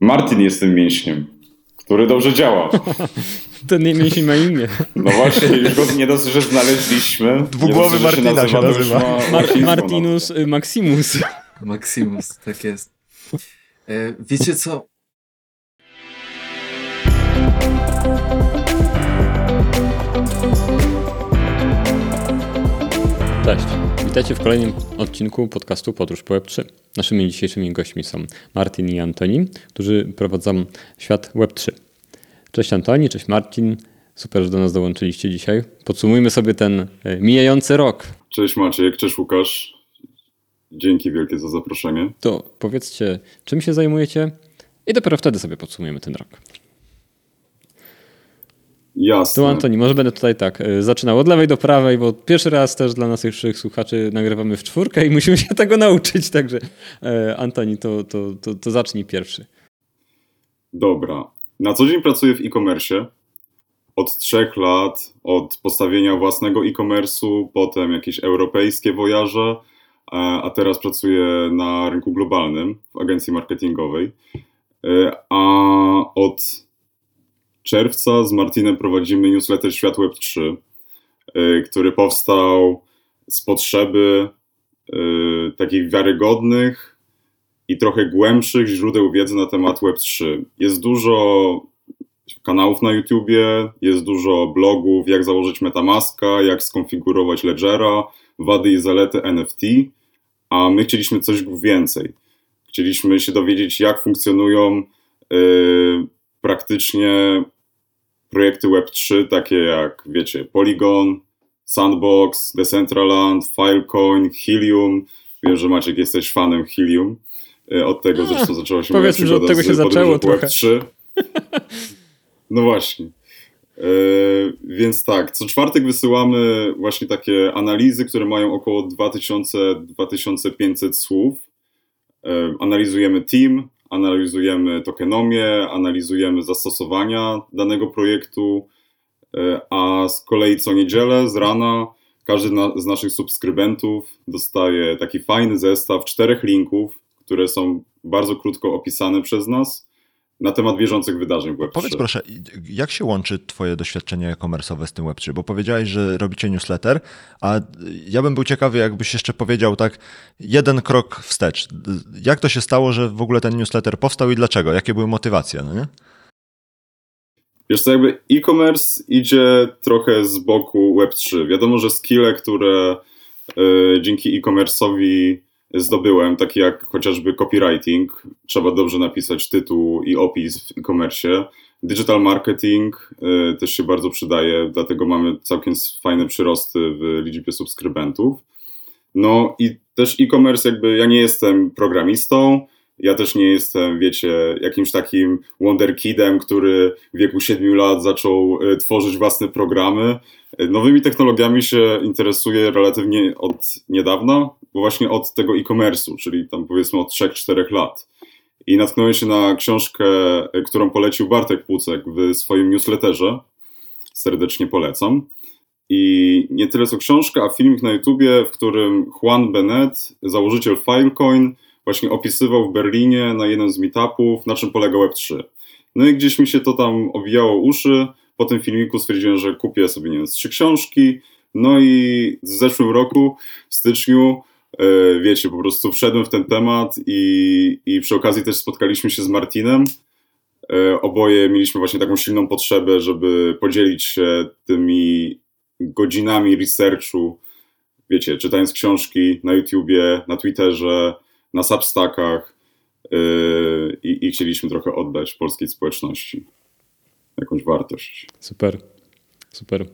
Martin jest tym mięśniem, który dobrze działa. Ten mięsień ma imię. No właśnie, już go nie dosyć, że znaleźliśmy. Dwugłowy nie dosyć, Martina się nazywa. Ma, Mar Martinus y, Maximus. Maximus, tak jest. E, wiecie co? Cześć, witajcie w kolejnym odcinku podcastu Podróż po Web3. Naszymi dzisiejszymi gośćmi są Martin i Antoni, którzy prowadzą świat Web3. Cześć Antoni, cześć Martin. Super, że do nas dołączyliście dzisiaj. Podsumujmy sobie ten e, mijający rok. Cześć Maciek, cześć Łukasz. Dzięki wielkie za zaproszenie. To powiedzcie, czym się zajmujecie i dopiero wtedy sobie podsumujemy ten rok. Jasne. Tu Antoni, może będę tutaj tak y, zaczynał od lewej do prawej, bo pierwszy raz też dla naszych słuchaczy nagrywamy w czwórkę i musimy się tego nauczyć, także e, Antoni, to, to, to, to zacznij pierwszy. Dobra. Na co dzień pracuję w e-commerce. Od trzech lat, od postawienia własnego e-commerce'u, potem jakieś europejskie wojaże, a teraz pracuję na rynku globalnym w agencji marketingowej. E, a od czerwca z Martinem prowadzimy newsletter Świat Web 3, y, który powstał z potrzeby y, takich wiarygodnych i trochę głębszych źródeł wiedzy na temat Web 3. Jest dużo kanałów na YouTubie, jest dużo blogów, jak założyć Metamaska, jak skonfigurować Ledgera, wady i zalety NFT, a my chcieliśmy coś więcej. Chcieliśmy się dowiedzieć, jak funkcjonują yy, praktycznie projekty Web3, takie jak, wiecie, Polygon, Sandbox, Decentraland, Filecoin, Helium. Wiem, że Maciek jesteś fanem Helium. E, od tego zresztą zaczęła się Powiedzmy, że od tego się zaczęło trochę. Web3. No właśnie. E, więc tak, co czwartek wysyłamy właśnie takie analizy, które mają około 2000-2500 słów. E, analizujemy team, analizujemy tokenomię, analizujemy zastosowania danego projektu, e, a z kolei co niedzielę z rana każdy z naszych subskrybentów dostaje taki fajny zestaw czterech linków, które są bardzo krótko opisane przez nas na temat bieżących wydarzeń w Web3. Powiedz proszę, jak się łączy twoje doświadczenie e-commerce'owe z tym Web3? Bo powiedziałeś, że robicie newsletter, a ja bym był ciekawy, jakbyś jeszcze powiedział tak jeden krok wstecz. Jak to się stało, że w ogóle ten newsletter powstał i dlaczego? Jakie były motywacje, no nie? Wiesz co, jakby e-commerce idzie trochę z boku Web3. Wiadomo, że skille, które y, dzięki e-commerce'owi zdobyłem, takie jak chociażby copywriting, trzeba dobrze napisać tytuł i opis w e-commerce. Digital marketing y, też się bardzo przydaje, dlatego mamy całkiem fajne przyrosty w liczbie subskrybentów. No i też e-commerce, jakby ja nie jestem programistą, ja też nie jestem, wiecie, jakimś takim wonderkidem, który w wieku 7 lat zaczął y, tworzyć własne programy. Nowymi technologiami się interesuję relatywnie od niedawna, bo właśnie od tego e-commerce'u, czyli tam powiedzmy od 3-4 lat. I natknąłem się na książkę, którą polecił Bartek Płucek w swoim newsletterze. Serdecznie polecam. I nie tyle co książka, a filmik na YouTubie, w którym Juan Bennett, założyciel Filecoin, właśnie opisywał w Berlinie na jednym z meetupów, na czym polega Web3. No i gdzieś mi się to tam obijało uszy. Po tym filmiku stwierdziłem, że kupię sobie, nie wiem, trzy książki. No i w zeszłym roku, w styczniu, E, wiecie, po prostu wszedłem w ten temat i, i przy okazji też spotkaliśmy się z Martinem. E, oboje mieliśmy właśnie taką silną potrzebę, żeby podzielić się tymi godzinami researchu, wiecie, czytając książki na YouTubie, na Twitterze, na Substackach e, i, i chcieliśmy trochę oddać polskiej społeczności jakąś wartość. Super, super.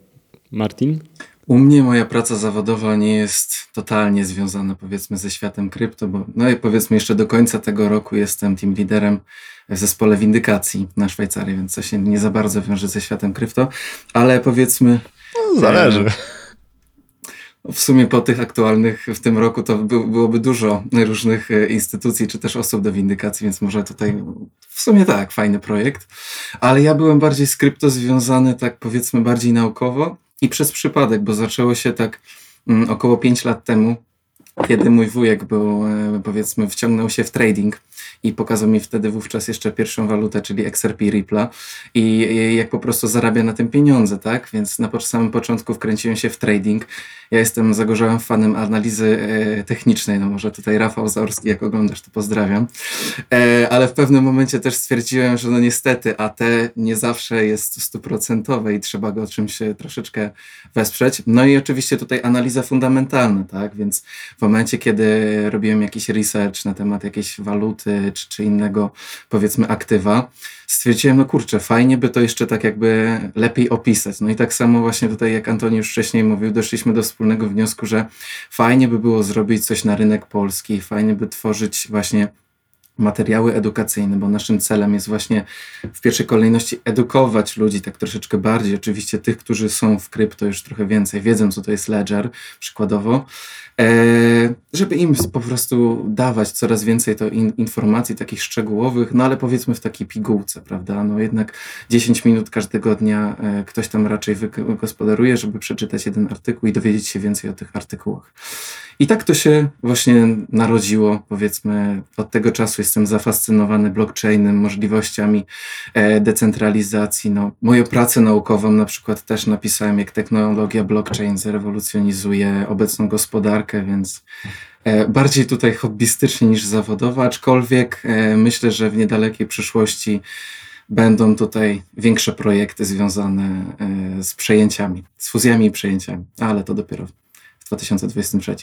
Martin? U mnie moja praca zawodowa nie jest totalnie związana powiedzmy ze światem krypto, bo no i powiedzmy jeszcze do końca tego roku jestem team liderem w zespole windykacji na Szwajcarii, więc to się nie za bardzo wiąże ze światem krypto, ale powiedzmy... No, zależy. E, w sumie po tych aktualnych w tym roku to by, byłoby dużo różnych e, instytucji czy też osób do windykacji, więc może tutaj w sumie tak, fajny projekt. Ale ja byłem bardziej z krypto związany tak powiedzmy bardziej naukowo i przez przypadek, bo zaczęło się tak mm, około 5 lat temu, kiedy mój wujek był, e, powiedzmy, wciągnął się w trading i pokazał mi wtedy wówczas jeszcze pierwszą walutę, czyli XRP Ripple i jak po prostu zarabia na tym pieniądze, tak? Więc na samym początku wkręciłem się w trading. Ja jestem zagorzałym fanem analizy e, technicznej, no może tutaj Rafał Zaorski, jak oglądasz, to pozdrawiam. E, ale w pewnym momencie też stwierdziłem, że no niestety AT nie zawsze jest stuprocentowe i trzeba go czymś troszeczkę wesprzeć. No i oczywiście tutaj analiza fundamentalna, tak? Więc w momencie, kiedy robiłem jakiś research na temat jakiejś waluty czy, czy innego, powiedzmy, aktywa, stwierdziłem, no kurczę, fajnie by to jeszcze tak jakby lepiej opisać. No i tak samo właśnie tutaj, jak Antoni już wcześniej mówił, doszliśmy do wspólnego wniosku, że fajnie by było zrobić coś na rynek polski, fajnie by tworzyć właśnie materiały edukacyjne, bo naszym celem jest właśnie w pierwszej kolejności edukować ludzi tak troszeczkę bardziej, oczywiście tych, którzy są w krypto już trochę więcej, wiedzą co to jest ledger przykładowo, E, żeby im po prostu dawać coraz więcej to in, informacji takich szczegółowych, no ale powiedzmy w takiej pigułce, prawda? No jednak 10 minut każdego dnia e, ktoś tam raczej wygospodaruje, żeby przeczytać jeden artykuł i dowiedzieć się więcej o tych artykułach. I tak to się właśnie narodziło, powiedzmy, od tego czasu jestem zafascynowany blockchainem, możliwościami e, decentralizacji. No, moją pracę naukową na przykład też napisałem, jak technologia blockchain zrewolucjonizuje obecną gospodarkę, więc e, bardziej tutaj hobbystycznie niż zawodowo, aczkolwiek e, myślę, że w niedalekiej przyszłości będą tutaj większe projekty związane z przejęciami, z fuzjami i przejęciami, ale to dopiero w 2023.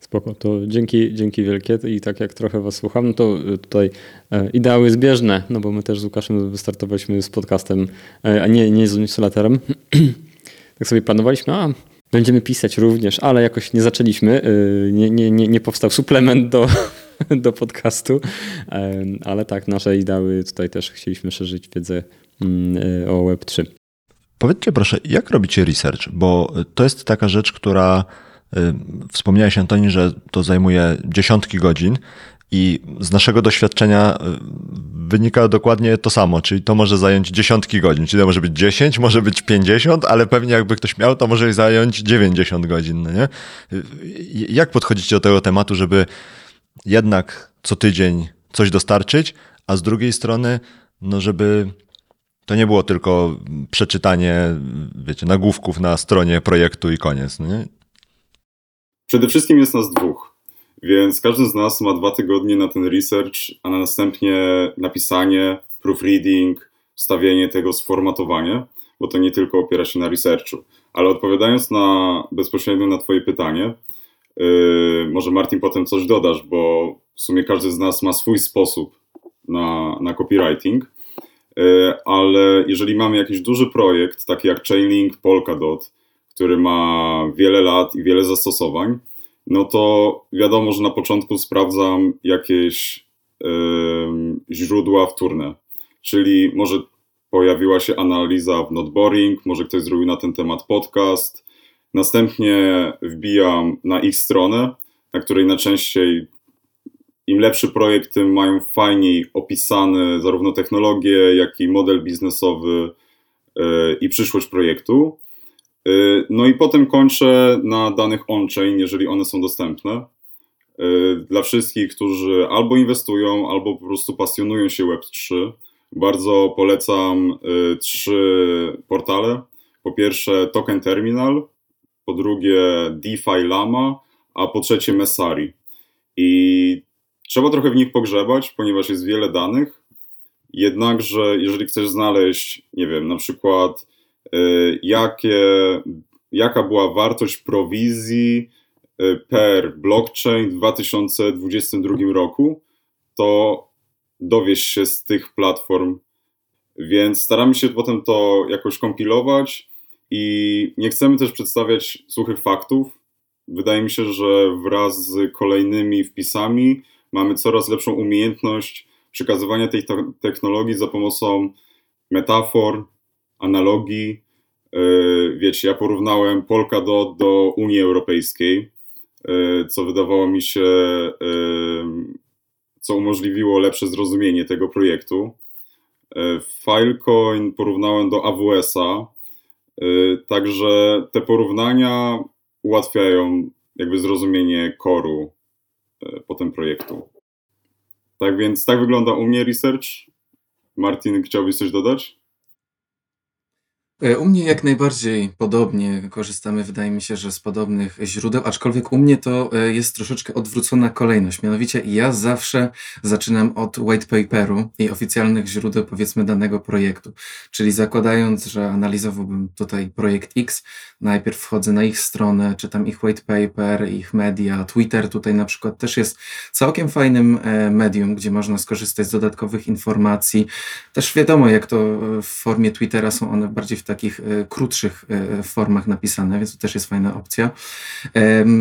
Spoko, to dzięki, dzięki wielkie i tak jak trochę was słucham, to y, tutaj e, ideały zbieżne, no bo my też z Łukaszem wystartowaliśmy z podcastem, e, a nie, nie z newsletterem. tak sobie planowaliśmy, a będziemy pisać również, ale jakoś nie zaczęliśmy, y, nie, nie, nie, nie powstał suplement do, do podcastu, e, ale tak, nasze ideały tutaj też chcieliśmy szerzyć wiedzę mm, o Web3. Powiedzcie proszę, jak robicie research? Bo to jest taka rzecz, która y, wspomniałeś Antoni, że to zajmuje dziesiątki godzin i z naszego doświadczenia y, wynika dokładnie to samo, czyli to może zająć dziesiątki godzin, czyli to może być 10, może być 50, ale pewnie jakby ktoś miał, to może zająć 90 godzin, no nie? Y, jak podchodzicie do tego tematu, żeby jednak co tydzień coś dostarczyć, a z drugiej strony, no żeby to nie było tylko przeczytanie, wiecie, nagłówków na stronie projektu i koniec, nie? Przede wszystkim jest nas dwóch, więc każdy z nas ma dwa tygodnie na ten research, a następnie napisanie, proofreading, wstawienie tego, sformatowanie, bo to nie tylko opiera się na researchu. Ale odpowiadając na bezpośrednio na Twoje pytanie, yy, może Martin potem coś dodasz, bo w sumie każdy z nas ma swój sposób na, na copywriting. E, ale jeżeli mamy jakiś duży projekt, taki jak Chainlink Polkadot, który ma wiele lat i wiele zastosowań, no to wiadomo, że na początku sprawdzam jakieś źródła wtórne, czyli może pojawiła się analiza w Noteboring, może ktoś zrobił na ten temat podcast, następnie wbijam na ich stronę, na której najczęściej im lepszy projekt, tym mają fajniej opisane zarówno technologię, jak i model biznesowy e, i przyszłość projektu. E, no i potem kończę na danych on-chain, jeżeli one są dostępne. E, dla wszystkich, którzy albo inwestują, albo po prostu pasjonują się Web3, bardzo polecam trzy portale. Po pierwsze Token Terminal, po drugie DeFi Lama, a po trzecie Messari. I Trzeba trochę w nich pogrzebać, ponieważ jest wiele danych. Jednakże, jeżeli chcesz znaleźć, nie wiem, na przykład, y, jakie, jaka była wartość prowizji y, per blockchain w 2022 roku, to dowiesz się z tych platform. Więc staramy się potem to jakoś kompilować i nie chcemy też przedstawiać suchych faktów. Wydaje mi się, że wraz z kolejnymi wpisami mamy coraz lepszą umiejętność przekazywania tej technologii za pomocą metafor, analogii. E, wiecie, ja porównałem Polkadot do Unii Europejskiej, e, co wydawało mi się, e, co umożliwiło lepsze zrozumienie tego projektu. Filecoin porównałem do AWS-a, także te porównania ułatwiają jakby zrozumienie koru potem projektu. Tak więc tak wygląda u mnie research. Martin, chciałbyś coś dodać? E, u mnie jak najbardziej podobnie korzystamy, wydaje mi się, że z podobnych źródeł, aczkolwiek u mnie to e, jest troszeczkę odwrócona kolejność. Mianowicie ja zawsze zaczynam od white paperu i oficjalnych źródeł, powiedzmy, danego projektu. Czyli zakładając, że analizowałbym tutaj projekt X, najpierw wchodzę na ich stronę, czytam ich white paper, ich media, Twitter tutaj na przykład też jest całkiem fajnym e, medium, gdzie można skorzystać z dodatkowych informacji. Też wiadomo, jak to w formie Twittera są one bardziej w takich e, krótszych e, formach napisane, więc to też jest fajna opcja.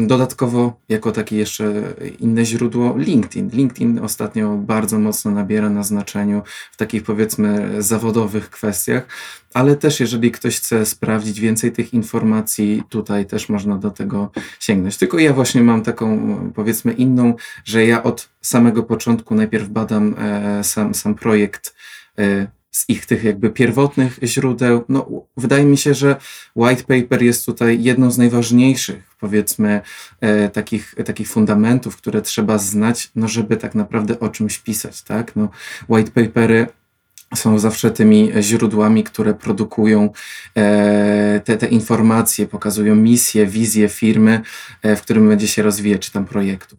Dodatkowo, jako takie jeszcze inne źródło, LinkedIn. LinkedIn ostatnio bardzo mocno nabiera na znaczeniu w takich powiedzmy zawodowych kwestiach, ale też jeżeli ktoś chce sprawdzić więcej tych informacji, tutaj też można do tego sięgnąć. Tylko ja właśnie mam taką powiedzmy inną, że ja od samego początku najpierw badam e, sam, sam projekt z ich tych jakby pierwotnych źródeł. No, wydaje mi się, że white paper jest tutaj jedną z najważniejszych, powiedzmy, e, takich, takich fundamentów, które trzeba znać, no, żeby tak naprawdę o czymś pisać, tak? No, white papery są zawsze tymi źródłami, które produkują e, te, te informacje, pokazują misję, wizję firmy, e, w którym będzie się rozwijać, czy tam projektu.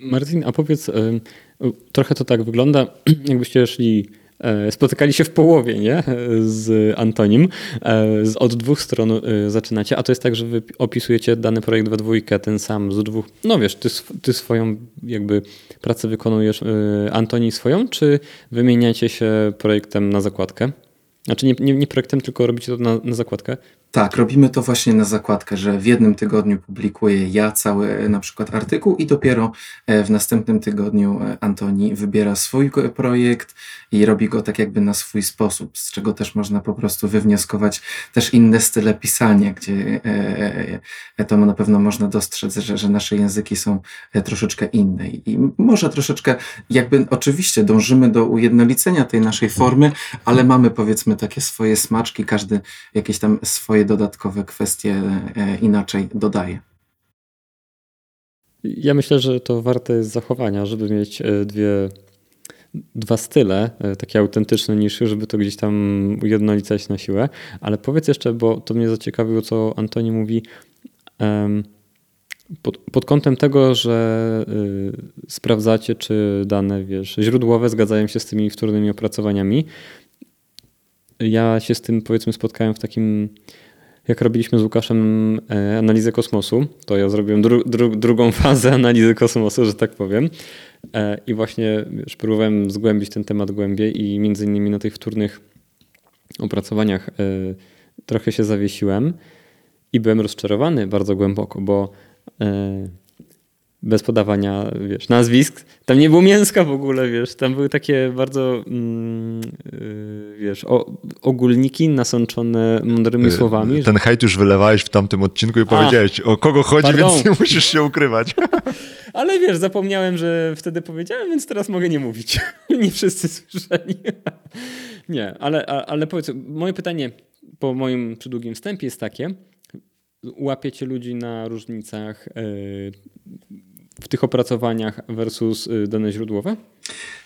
Martin, a powiedz, e, trochę to tak wygląda, jakbyście szli spotykali się w połowie, nie? Z Antonim. E, od dwóch stron e, zaczynacie, a to jest tak, że wy opisujecie dany projekt we dwójkę, ten sam z dwóch. No wiesz, ty, ty swoją jakby pracę wykonujesz, Antoni swoją, czy wymieniacie się projektem na zakładkę? Znaczy nie, nie, nie projektem, tylko robicie to na, na zakładkę? Tak, robimy to właśnie na zakładkę, że w jednym tygodniu publikuję ja cały e, na przykład artykuł i dopiero e, w następnym tygodniu e, Antoni wybiera swój projekt i robi go tak jakby na swój sposób, z czego też można po prostu wywnioskować też inne style pisania, gdzie to na pewno można dostrzec, że, że nasze języki są troszeczkę inne. I może troszeczkę jakby oczywiście dążymy do ujednolicenia tej naszej formy, ale mamy powiedzmy takie swoje smaczki, każdy jakieś tam swoje swoje dodatkowe kwestie e, inaczej dodaje. Ja myślę, że to warte jest zachowania, żeby mieć e, dwie, dwa style, e, takie autentyczne niż żeby to gdzieś tam ujednolicać na siłę. Ale powiedz jeszcze, bo to mnie zaciekawiło, co Antoni mówi. Pod, pod, kątem tego, że y, sprawdzacie, czy dane wiesz, źródłowe zgadzają się z tymi wtórnymi opracowaniami. Ja się z tym powiedzmy spotkałem w takim jak robiliśmy z Łukaszem e, analizę kosmosu, to ja zrobiłem dru, dru, drugą fazę analizy kosmosu, że tak powiem. E, I właśnie wiesz, próbowałem zgłębić ten temat głębiej i między innymi na tych wtórnych opracowaniach e, trochę się zawiesiłem i byłem rozczarowany bardzo głęboko, bo bez podawania, wiesz, nazwisk. Tam nie było mięska w ogóle, wiesz, tam były takie bardzo, mm, yy, wiesz, o, ogólniki nasączone mądrymi y, słowami. Ten że... hejt już wylewałeś w tamtym odcinku i powiedziałeś, o kogo chodzi, pardon. więc nie musisz się ukrywać. Ale wiesz, zapomniałem, że wtedy powiedziałem, więc teraz mogę nie mówić. nie wszyscy słyszeli. nie, ale, ale powiedz, moje pytanie po moim przydługim wstępie jest takie, łapiecie ludzi na różnicach yy, w tych opracowaniach versus y, dane źródłowe?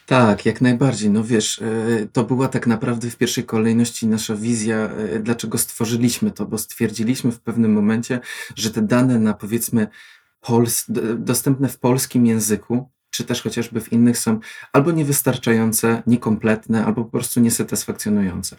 Tak, jak najbardziej. No wiesz, y, to była tak naprawdę w pierwszej kolejności nasza wizja, y, dlaczego stworzyliśmy to, bo stwierdziliśmy w pewnym momencie, że te dane na powiedzmy pols dostępne w polskim języku czy też chociażby w innych są albo niewystarczające, niekompletne, albo po prostu niesatysfakcjonujące.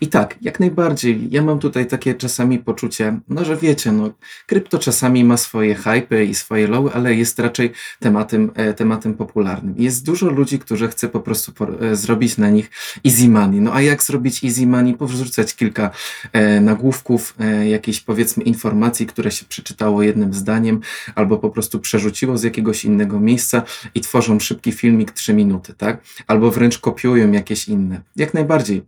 I tak, jak najbardziej, ja mam tutaj takie czasami poczucie, no że wiecie, no, krypto czasami ma swoje hype i swoje lowy, ale jest raczej tematem, e, tematem popularnym. Jest dużo ludzi, którzy chce po prostu po, e, zrobić na nich easy money. No a jak zrobić easy money? Powrzucać kilka e, nagłówków, e, powiedzmy informacji, które się przeczytało jednym zdaniem, albo po prostu przerzuciło z jakiegoś innego miejsca i tworzą szybki filmik 3 minuty, tak? Albo wręcz kopiują jakieś inne. Jak najbardziej.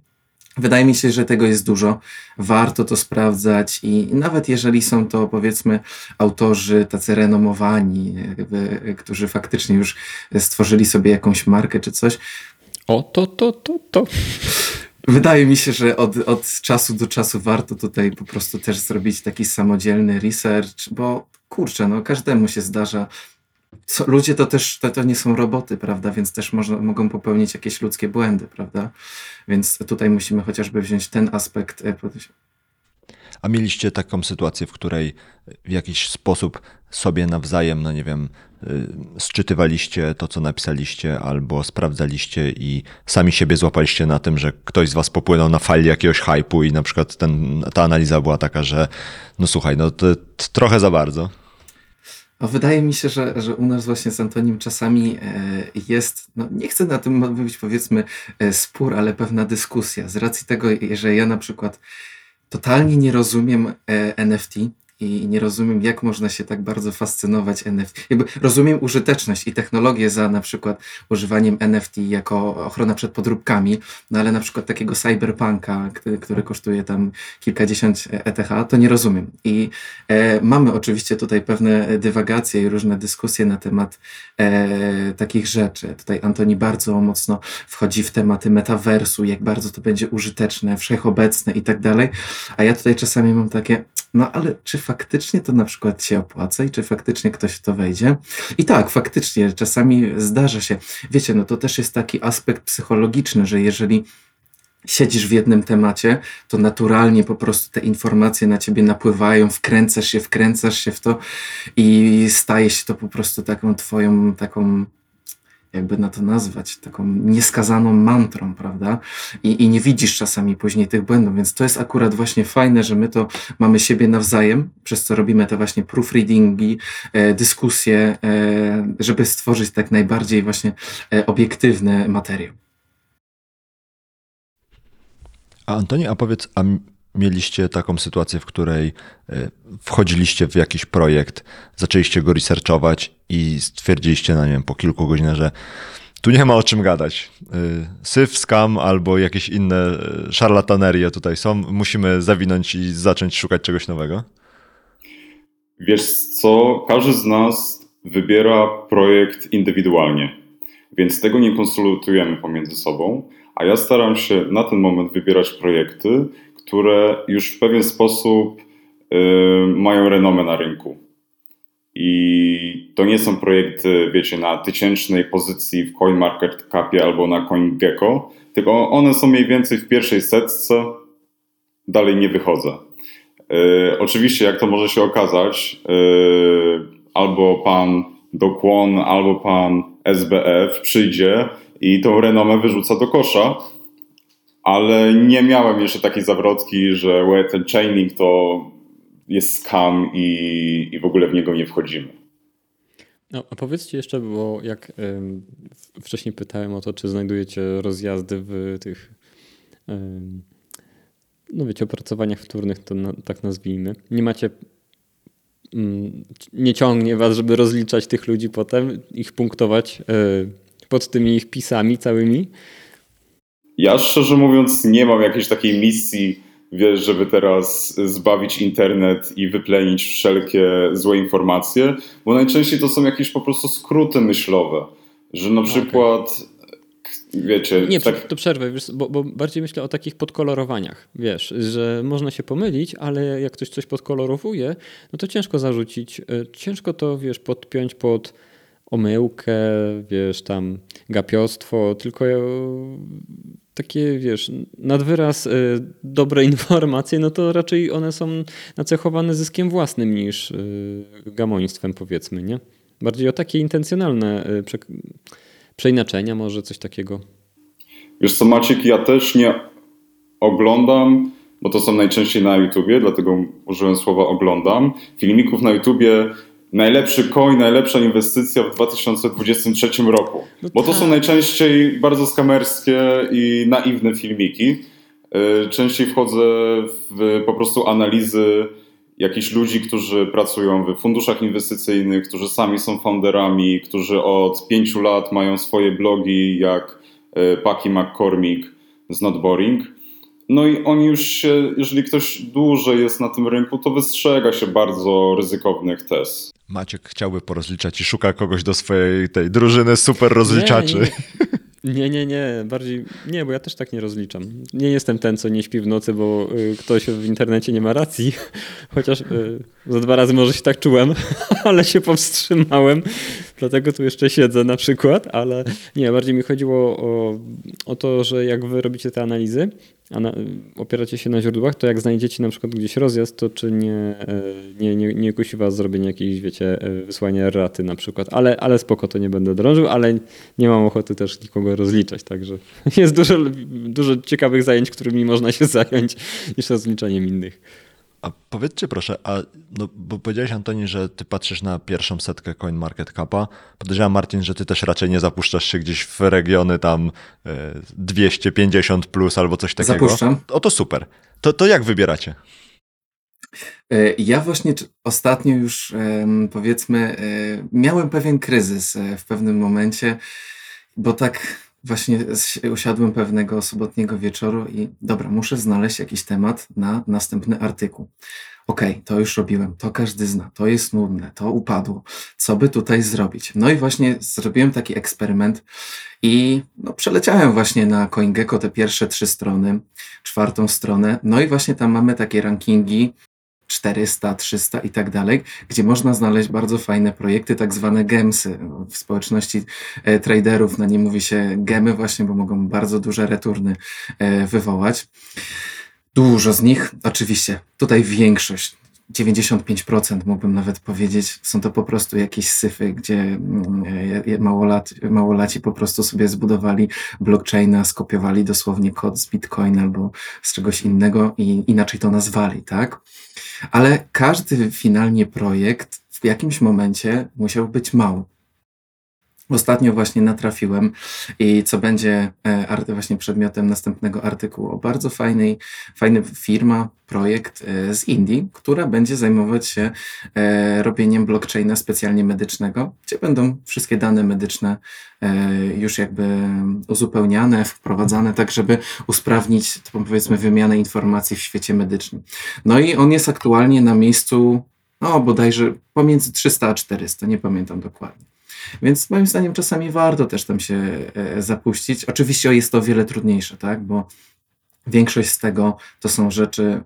Wydaje mi się, że tego jest dużo. Warto to sprawdzać i nawet jeżeli są to powiedzmy autorzy tacy renomowani, jakby, którzy faktycznie już stworzyli sobie jakąś markę czy coś. O, to, to, to, to. Wydaje mi się, że od, od czasu do czasu warto tutaj po prostu też zrobić taki samodzielny research, bo kurczę, no każdemu się zdarza. Ludzie to też to, to nie są roboty, prawda? Więc też można, mogą popełnić jakieś ludzkie błędy, prawda? Więc tutaj musimy chociażby wziąć ten aspekt e, A mieliście taką sytuację, w której w jakiś sposób sobie nawzajem, no nie wiem, y, sczytywaliście to, co napisaliście, albo sprawdzaliście i sami siebie złapaliście na tym, że ktoś z was popłynął na fali jakiegoś hypu i na przykład ten, ta analiza była taka, że no słuchaj, no to, to trochę za bardzo. A wydaje mi się, że, że u nas właśnie z Antonim czasami e, jest, no nie chcę na tym mówić powiedzmy e, spór, ale pewna dyskusja. Z racji tego, że ja na przykład totalnie nie rozumiem e, NFT, i nie rozumiem, jak można się tak bardzo fascynować NFT. Jakby rozumiem użyteczność i technologię za na przykład używaniem NFT jako ochrona przed podróbkami, no ale na przykład takiego cyberpunka, który, kosztuje tam kilkadziesiąt ETH, to nie rozumiem. I e, mamy oczywiście tutaj pewne dywagacje i różne dyskusje na temat e, takich rzeczy. Tutaj Antoni bardzo mocno wchodzi w tematy metaversu, jak bardzo to będzie użyteczne, wszechobecne i tak dalej. A ja tutaj czasami mam takie, no ale czy faktycznie to na przykład się opłaca i czy faktycznie ktoś w to wejdzie? I tak, faktycznie, czasami zdarza się. Wiecie, no to też jest taki aspekt psychologiczny, że jeżeli siedzisz w jednym temacie, to naturalnie po prostu te informacje na ciebie napływają, wkręcasz się, wkręcasz się w to i staje się to po prostu taką twoją, taką jakby na to nazwać, taką nieskazaną mantrą, prawda? I, I nie widzisz czasami później tych błędów, więc to jest akurat właśnie fajne, że my to mamy siebie nawzajem, przez co robimy te właśnie proofreadingi, e, dyskusje, e, żeby stworzyć tak najbardziej właśnie e, obiektywny materiał. A Antoni, a powiedz, a mieliście taką sytuację, w której e, wchodziliście w jakiś projekt, zaczęliście go researchować i stwierdziliście, no nie wiem, po kilku godzinach, że tu nie ma o czym gadać. E, syf, scam albo jakieś inne e, szarlatanerie tutaj są. Musimy zawinąć i zacząć szukać czegoś nowego? Wiesz co, każdy z nas wybiera projekt indywidualnie, więc tego nie konsultujemy pomiędzy sobą, a ja staram się na ten moment wybierać projekty, które już w pewien sposób y, mają renomę na rynku. I to nie są projekty, wiecie, na tysięcznej pozycji w CoinMarketCapie albo na CoinGecko, tylko one są mniej więcej w pierwszej setce, dalej nie wychodzę. Y, oczywiście, jak to może się okazać, y, albo pan Dokłon, albo pan SBF przyjdzie i tą renomę wyrzuca do kosza, ale nie miałem jeszcze takiej zawrotki, że ten chaining to jest scam i, i w ogóle w niego nie wchodzimy. No, a powiedzcie jeszcze, bo jak ym, wcześniej pytałem o to, czy znajdujecie rozjazdy w tych ym, no wiecie, opracowaniach wtórnych, to na, tak nazwijmy. Nie macie ym, nie ciągnie was, żeby rozliczać tych ludzi potem, ich punktować y, pod tymi ich pisami całymi, ja szczerze mówiąc nie mam jakiejś takiej misji, wiesz, żeby teraz zbawić internet i wyplenić wszelkie złe informacje, bo najczęściej to są jakieś po prostu skróty myślowe, że na przykład okay. wiecie... Nie, tak... to przerwę, wiesz, bo, bo, bardziej myślę o takich podkolorowaniach, wiesz, że można się pomylić, ale jak ktoś coś podkolorowuje, no to ciężko zarzucić, e, ciężko to, wiesz, podpiąć pod omyłkę, wiesz, tam gapiostwo, tylko takie, wiesz, nadwyraz y, dobre informacje, no to raczej one są nacechowane zyskiem własnym niż y, gamoństwem, powiedzmy, nie? Bardziej o takie intencjonalne y, prze, przeinaczenia, może coś takiego. Wiesz co, Maciek, ja też nie oglądam, bo to są najczęściej na YouTubie, dlatego użyłem słowa oglądam. Filmików na YouTubie najlepszy coin, najlepsza inwestycja w 2023 roku. No Bo to są tak. najczęściej bardzo skamerskie i naiwne filmiki. E, częściej wchodzę w po prostu analizy jakichś ludzi, którzy pracują w funduszach inwestycyjnych, którzy sami są founderami, którzy od pięciu lat mają swoje blogi, jak e, Paki McCormick z Not Boring. No i oni już się, jeżeli ktoś dłużej jest na tym rynku, to wystrzega się bardzo ryzykownych tez. Maciek chciałby porozliczać i szuka kogoś do swojej tej drużyny super rozliczaczy. Nie, nie. Nie, nie, nie, bardziej nie, bo ja też tak nie rozliczam. Nie jestem ten, co nie śpi w nocy, bo y, ktoś w internecie nie ma racji. Chociaż y, za dwa razy może się tak czułem, ale się powstrzymałem. Dlatego tu jeszcze siedzę na przykład, ale nie, bardziej mi chodziło o, o to, że jak wy robicie te analizy, a na, opieracie się na źródłach, to jak znajdziecie na przykład gdzieś rozjazd, to czy nie, e, nie, nie, nie kusi was zrobienie jakiejś, wiecie, e, wysłania raty na przykład, ale, ale spoko, to nie będę drążył, ale nie mam ochoty też nikogo rozliczać, także jest dużo, dużo ciekawych zajęć, którymi można się zająć niż rozliczaniem innych. A powiedzcie proszę, a no, bo powiedziałeś Antoni, że ty patrzysz na pierwszą setkę CoinMarketCapa. Podejrzewam Martin, że ty też raczej nie zapuszczasz się gdzieś w regiony tam 250 e, plus albo coś takiego. Zapuszczam. O to super. To, to jak wybieracie? E, ja właśnie ostatnio już powiedzmy e, miałem pewien kryzys w pewnym momencie, bo tak właśnie usiadłem pewnego sobotniego wieczoru i dobra, muszę znaleźć jakiś temat na następny artykuł. Okej, okay, to już robiłem, to każdy zna, to jest nudne, to upadło. Co by tutaj zrobić? No i właśnie zrobiłem taki eksperyment i no, przeleciałem właśnie na CoinGecko te pierwsze trzy strony, czwartą stronę. No i właśnie tam mamy takie rankingi 400, 300 i tak dalej, gdzie można znaleźć bardzo fajne projekty, tak zwane gemsy. W społeczności e, traderów na nie mówi się gemy właśnie, bo mogą bardzo duże returny e, wywołać. Dużo z nich, oczywiście, tutaj większość, 95% mógłbym nawet powiedzieć, są to po prostu jakieś syfy, gdzie mm, małolat, małolaci po prostu sobie zbudowali blockchaina, skopiowali dosłownie kod z Bitcoin albo z czegoś innego i inaczej to nazwali, tak? Ale każdy finalnie projekt w jakimś momencie musiał być mały. Ostatnio właśnie natrafiłem i co będzie e, właśnie przedmiotem następnego artykułu o bardzo fajnej, fajny firma, projekt e, z Indii, która będzie zajmować się e, robieniem blockchaina specjalnie medycznego, gdzie będą wszystkie dane medyczne już jakby uzupełniane, wprowadzane, tak żeby usprawnić powiedzmy wymianę informacji w świecie medycznym. No i on jest aktualnie na miejscu, no bodajże pomiędzy 300 a 400, nie pamiętam dokładnie. Więc moim zdaniem czasami warto też tam się e, zapuścić. Oczywiście jest to o wiele trudniejsze, tak? Bo większość z tego to są rzeczy,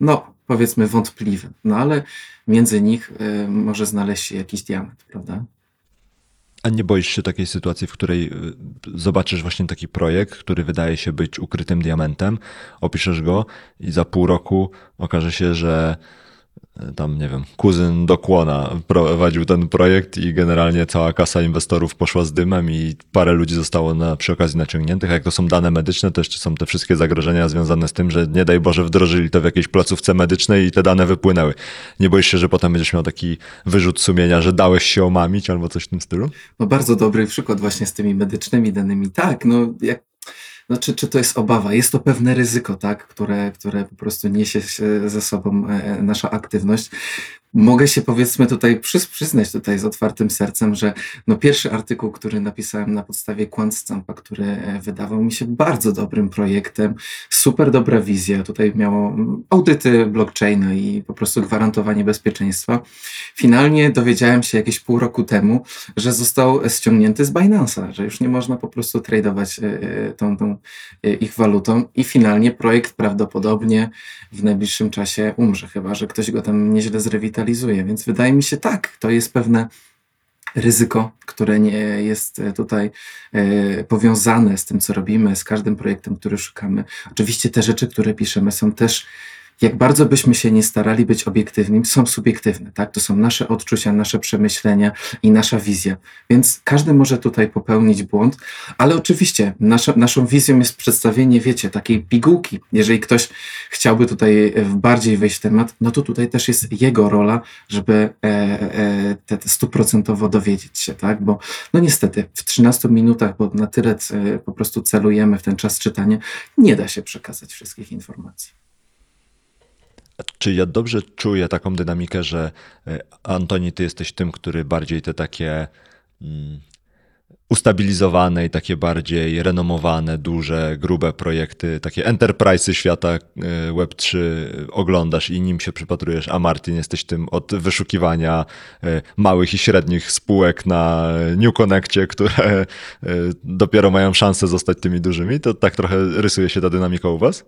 no powiedzmy wątpliwe, no ale między nich e, może znaleźć się jakiś diament, prawda? A nie boisz się takiej sytuacji, w której e, zobaczysz właśnie taki projekt, który wydaje się być ukrytym diamentem, opiszesz go i za pół roku okaże się, że tam, nie wiem, kuzyn Dokłona prowadził ten projekt i generalnie cała kasa inwestorów poszła z dymem i parę ludzi zostało na, przy okazji naciągniętych. A jak to są dane medyczne, to jeszcze są te wszystkie zagrożenia związane z tym, że nie daj Boże wdrożyli to w jakiejś placówce medycznej i te dane wypłynęły. Nie boisz się, że potem będziesz miał taki wyrzut sumienia, że dałeś się omamić albo coś w tym stylu? No bardzo dobry przykład właśnie z tymi medycznymi danymi. Tak, no jak no, czy, czy to jest obawa? Jest to pewne ryzyko, tak, które, które po prostu niesie ze sobą e, e, nasza aktywność mogę się powiedzmy tutaj przyznać tutaj z otwartym sercem, że no pierwszy artykuł, który napisałem na podstawie Quantstampa, który e, wydawał mi się bardzo dobrym projektem, super dobra wizja, tutaj miało audyty blockchaina i po prostu gwarantowanie bezpieczeństwa. Finalnie dowiedziałem się jakieś pół roku temu, że został ściągnięty z Binance'a, że już nie można po prostu tradować e, e, tą, tą ich walutą. I finalnie projekt prawdopodobnie w najbliższym czasie umrze, chyba że ktoś go tam nieźle zrewitalizuje więc wydaje mi się tak, to jest pewne ryzyko, które nie jest e, tutaj e, powiązane z tym, co robimy, z każdym projektem, który szukamy. Oczywiście te rzeczy, które piszemy, są też jak bardzo byśmy się nie starali być obiektywnymi, są subiektywne, tak? To są nasze odczucia, nasze przemyślenia i nasza wizja. Więc każdy może tutaj popełnić błąd, ale oczywiście nasza, naszą wizją jest przedstawienie, wiecie, takiej pigułki. Jeżeli ktoś chciałby tutaj e, bardziej wejść w temat, no to tutaj też jest jego rola, żeby e, e, te stuprocentowo dowiedzieć się, tak? Bo no niestety w 13 minutach, bo na tyle e, po prostu celujemy w ten czas czytania, nie da się przekazać wszystkich informacji. Czy ja dobrze czuję taką dynamikę, że e, Antoni, ty jesteś tym, który bardziej te takie mm, ustabilizowane i takie bardziej renomowane, duże, grube projekty, takie enterprise'y świata e, Web3 oglądasz i nim się przypatrujesz, a Martin jesteś tym od wyszukiwania e, małych i średnich spółek na New Connectie, które e, dopiero mają szansę zostać tymi dużymi, to tak trochę rysuje się ta dynamika u was?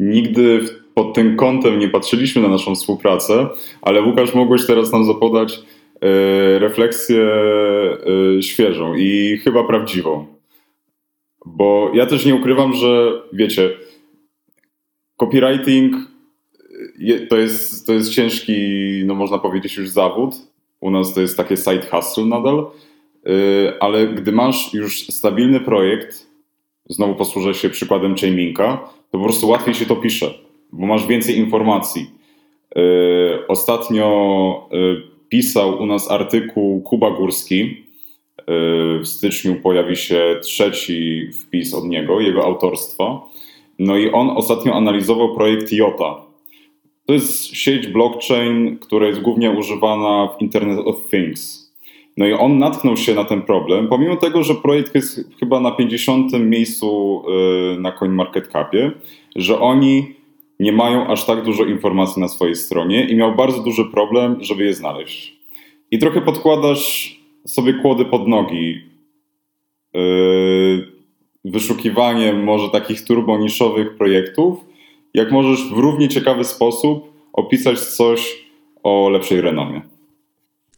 Nigdy pod tym kątem nie patrzyliśmy na naszą współpracę, ale Łukasz mogłeś teraz nam zapodać E, refleksję e, świeżą i chyba prawdziwą. Bo ja też nie ukrywam, że wiecie, copywriting to jest, to jest ciężki, no można powiedzieć już zawód. U nas to jest takie side hustle nadal, e, ale gdy masz już stabilny projekt, znowu posłużę się przykładem Chainlinka, to po prostu łatwiej się to pisze, bo masz więcej informacji. Ostatnio pisał u nas artykuł Kuba Górski. Y, w styczniu pojawi się trzeci wpis od niego, jego autorstwa. No i on ostatnio analizował projekt IOTA. To jest sieć blockchain, która jest głównie używana w Internet of Things. No i on natknął się na ten problem, pomimo tego, że projekt jest chyba na 50. miejscu y, na CoinMarketCapie, że oni nie mają aż tak dużo informacji na swojej stronie i miał bardzo duży problem, żeby je znaleźć. I trochę podkładasz sobie kłody pod nogi. Yy, wyszukiwaniem może takich turboniszowych projektów, jak możesz w równie ciekawy sposób opisać coś o lepszej renomie.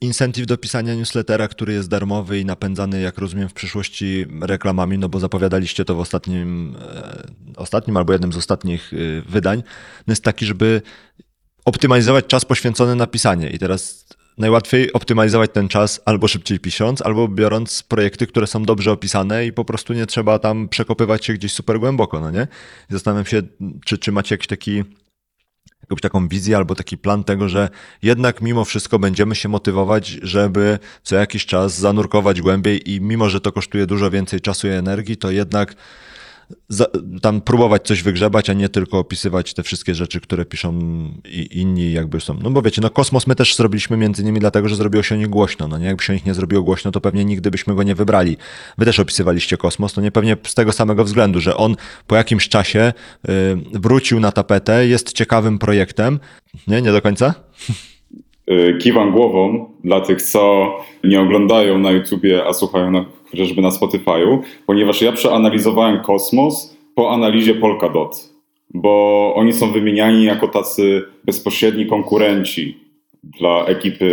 Incentive do pisania newslettera, który jest darmowy i napędzany, jak rozumiem, w przyszłości reklamami, no bo zapowiadaliście to w ostatnim, e, ostatnim albo jednym z ostatnich e, wydań, no jest taki, żeby optymalizować czas poświęcony na pisanie. I teraz najłatwiej optymalizować ten czas albo szybciej pisząc, albo biorąc projekty, które są dobrze opisane i po prostu nie trzeba tam przekopywać się gdzieś super głęboko, no nie? zastanawiam się, czy, czy macie jakiś taki jakąś taką wizję albo taki plan tego, że jednak mimo wszystko będziemy się motywować, żeby co jakiś czas zanurkować głębiej i mimo, że to kosztuje dużo więcej czasu i energii, to jednak za, tam próbować coś wygrzebać, a nie tylko opisywać te wszystkie rzeczy, które piszą i, inni jakby są. No bo wiecie, no Kosmos my też zrobiliśmy między innymi dlatego, że zrobiło się o nich głośno. No nie, jakby się o nich nie zrobiło głośno, to pewnie nigdy byśmy go nie wybrali. Wy też opisywaliście Kosmos, to nie pewnie z tego samego względu, że on po jakimś czasie y, wrócił na tapetę, jest ciekawym projektem. Nie, nie do końca? Y, kiwam głową dla tych, co nie oglądają na YouTubie, a słuchają na, chociażby na Spotify'u, ponieważ ja przeanalizowałem Kosmos po analizie Polkadot, bo oni są wymieniani jako tacy bezpośredni konkurenci dla ekipy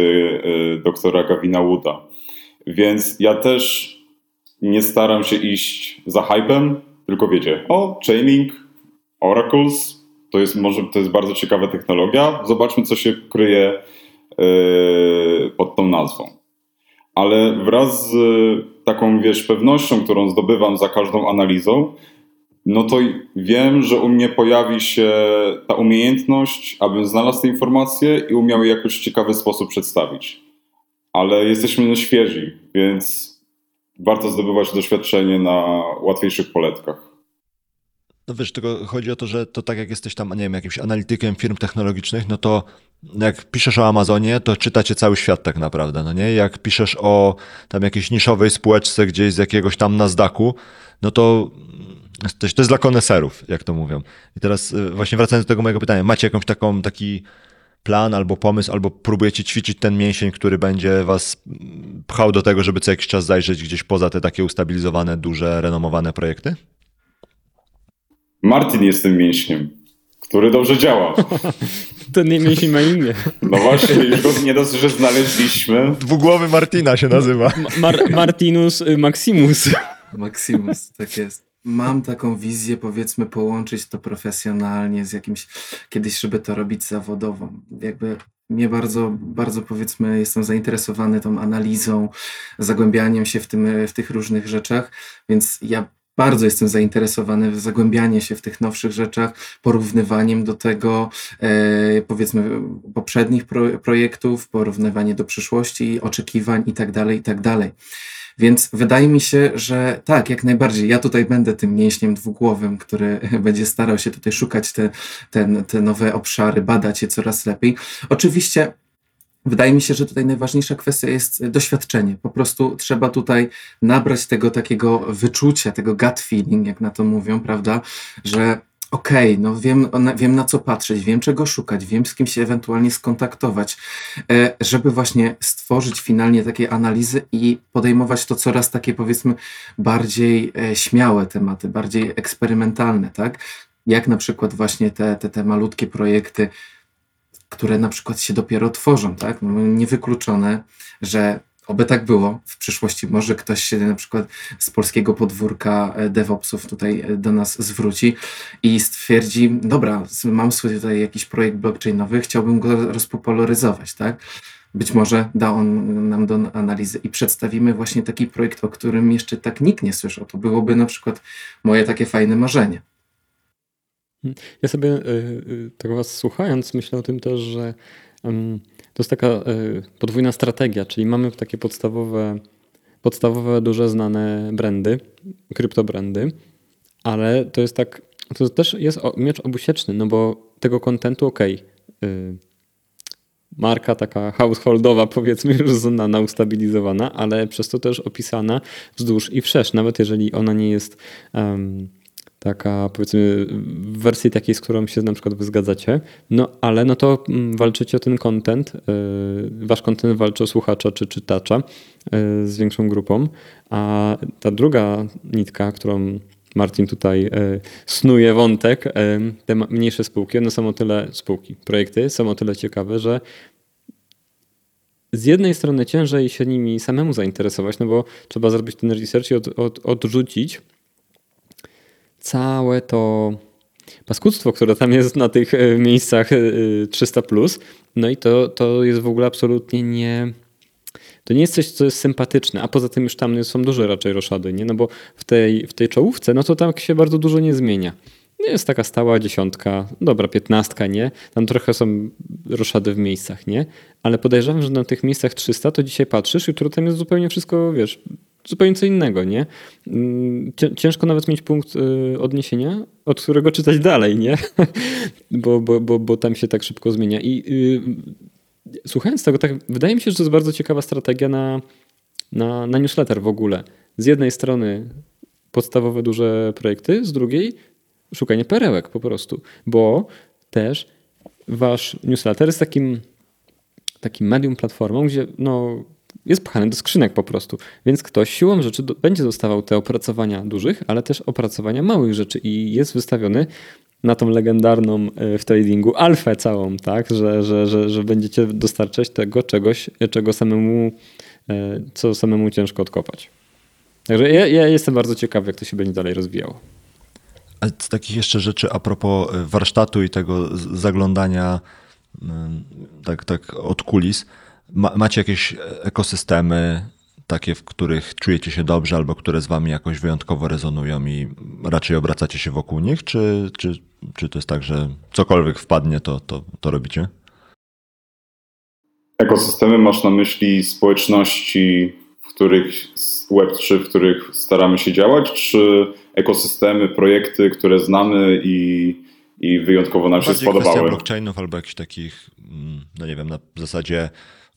y, doktora Gavina Wooda. Więc ja też nie staram się iść za hypem, tylko wiecie, o, Chainlink, Oracles, to jest może to jest bardzo ciekawa technologia. Zobaczmy, co się kryje pod tą nazwą. Ale wraz z taką, wiesz, pewnością, którą zdobywam za każdą analizą, no to wiem, że u mnie pojawi się ta umiejętność, abym znalazł te informacje i umiał je jakoś w ciekawy sposób przedstawić. Ale jesteśmy świeżi, więc warto zdobywać doświadczenie na łatwiejszych poletkach. No wiesz, tylko chodzi o to, że to tak jak jesteś tam, nie wiem, jakimś analitykiem firm technologicznych, no to jak piszesz o Amazonie, to czytacie cały świat tak naprawdę, no nie? Jak piszesz o tam jakiejś niszowej spółeczce gdzieś z jakiegoś tam Nasdaqu, no to to jest dla koneserów, jak to mówią. I teraz y, właśnie wracając do tego mojego pytania, macie jakąś taką, taki plan albo pomysł, albo próbujecie ćwiczyć ten mięsień, który będzie was pchał do tego, żeby co jakiś czas zajrzeć gdzieś poza te takie ustabilizowane, duże, renomowane projekty? Martin jest tym mięśniem, który dobrze działa. Ten mięsień ma imię. No właśnie, już go nie dosyć, że znaleźliśmy. Dwugłowy Martina się nazywa. Mar Martinus Maximus. Maximus, tak jest. Mam taką wizję, powiedzmy, połączyć to profesjonalnie z jakimś, kiedyś, żeby to robić zawodowo. Jakby mnie bardzo, bardzo powiedzmy, jestem zainteresowany tą analizą, zagłębianiem się w, tym, w tych różnych rzeczach, więc ja bardzo jestem zainteresowany w zagłębianie się w tych nowszych rzeczach, porównywaniem do tego, e, powiedzmy, poprzednich pro, projektów, porównywanie do przyszłości, oczekiwań itd., tak itd. Tak Więc wydaje mi się, że tak, jak najbardziej. Ja tutaj będę tym mięśniem dwugłowym, który będzie starał się tutaj szukać te, te, te nowe obszary, badać je coraz lepiej. Oczywiście Wydaje mi się, że tutaj najważniejsza kwestia jest doświadczenie. Po prostu trzeba tutaj nabrać tego takiego wyczucia, tego gut feeling, jak na to mówią, prawda? Że okej, okay, no wiem, wiem na co patrzeć, wiem czego szukać, wiem z kim się ewentualnie skontaktować, e, żeby właśnie stworzyć finalnie takie analizy i podejmować to coraz takie powiedzmy bardziej e, śmiałe tematy, bardziej eksperymentalne, tak? Jak na przykład właśnie te, te, te malutkie projekty, które na przykład się dopiero tworzą, tak? No, niewykluczone, że Oby tak było w przyszłości. Może ktoś się na przykład z polskiego podwórka e, DevOpsów tutaj e, do nas zwróci i stwierdzi, dobra, mam tutaj jakiś projekt blockchainowy, chciałbym go rozpopularyzować, tak? Być może da on nam do analizy i przedstawimy właśnie taki projekt, o którym jeszcze tak nikt nie słyszał. To byłoby na przykład moje takie fajne marzenie. Ja sobie y, tak was słuchając myślę o tym też, że to jest taka e, podwójna strategia, czyli mamy takie podstawowe, podstawowe duże znane brandy, kryptobrandy, ale to jest tak, to też jest miecz obusieczny, no bo tego kontentu ok, marka taka householdowa, powiedzmy, już znana, ustabilizowana, ale przez to też opisana wzdłuż i wszerz, nawet jeżeli ona nie jest um, taka powiedzmy w wersji takiej, z którą się na przykład wy zgadzacie, no ale no to mm, walczycie o ten content, y, wasz content walczy o słuchacza czy czytacza y, z większą grupą, a ta druga nitka, którą Martin tutaj y, snuje wątek, te mniejsze spółki, one są o tyle spółki, projekty są o tyle ciekawe, że z jednej strony ciężej się nimi samemu zainteresować, no bo trzeba zrobić ten research i od, od, odrzucić całe to paskudztwo, które tam jest na tych e, miejscach 300. E, plus, no i to, to jest w ogóle absolutnie nie. To nie jest coś, co jest sympatyczne, a poza tym już tam są duże raczej roszady, nie? No bo w tej, w tej czołówce, no to tak się bardzo dużo nie zmienia. Jest taka stała dziesiątka, dobra, piętnastka, nie? Tam trochę są roszady w miejscach, nie? Ale podejrzewam, że na tych miejscach 300 to dzisiaj patrzysz, jutro tam jest zupełnie wszystko, wiesz, zupełnie co innego, nie? Mm, ciężko nawet mieć punkt y, odniesienia, od którego czytać dalej, nie? bo, bo, bo, bo tam się tak szybko zmienia. I yy, słuchając tego, tak wydaje mi się, że to jest bardzo ciekawa strategia na, na, na newsletter w ogóle. Z jednej strony podstawowe duże projekty, z drugiej szukanie perełek po prostu, bo też wasz newsletter jest takim, takim medium, platformą, gdzie no, jest pchany do skrzynek po prostu. Więc ktoś siłą rzeczy do, będzie dostawał te opracowania dużych, ale też opracowania małych rzeczy i jest wystawiony na tą legendarną e, w tradingu alfę całą, tak, że, że, że, że będziecie dostarczać tego czegoś, czego samemu, e, co samemu ciężko odkopać. Także ja, ja jestem bardzo ciekawy, jak to się będzie dalej rozwijało. A z takich jeszcze rzeczy a propos e, warsztatu i tego zaglądania mm, tak, tak od kulis, ma, macie jakieś ekosystemy takie, w których czujecie się dobrze albo które z wami jakoś wyjątkowo rezonują i raczej obracacie się wokół nich, czy, czy, czy to jest tak, że cokolwiek wpadnie, to, to, to robicie? Ekosystemy masz na myśli społeczności, w których Web3, w których staramy się działać, czy ekosystemy, projekty, które znamy i, i wyjątkowo nam się spodobały? blockchainów albo jakichś takich, mm, no nie wiem, na zasadzie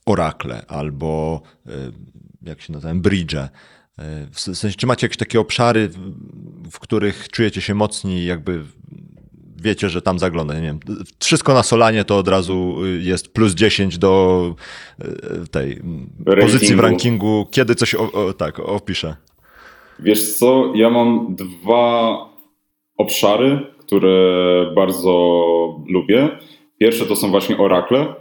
Oracle albo y, jak się nazywa, bridge. Y, w sensie, czy macie jakieś takie obszary, w których czujecie się mocni, jakby wiecie, że tam zagląda, nie wiem, wszystko na Solanie to od razu y, jest plus 10 do tej rankingu. pozycji w rankingu, kiedy coś o, o, tak opiszę. Wiesz co, ja mam dwa obszary, które bardzo lubię. Pierwsze to są właśnie Oracle,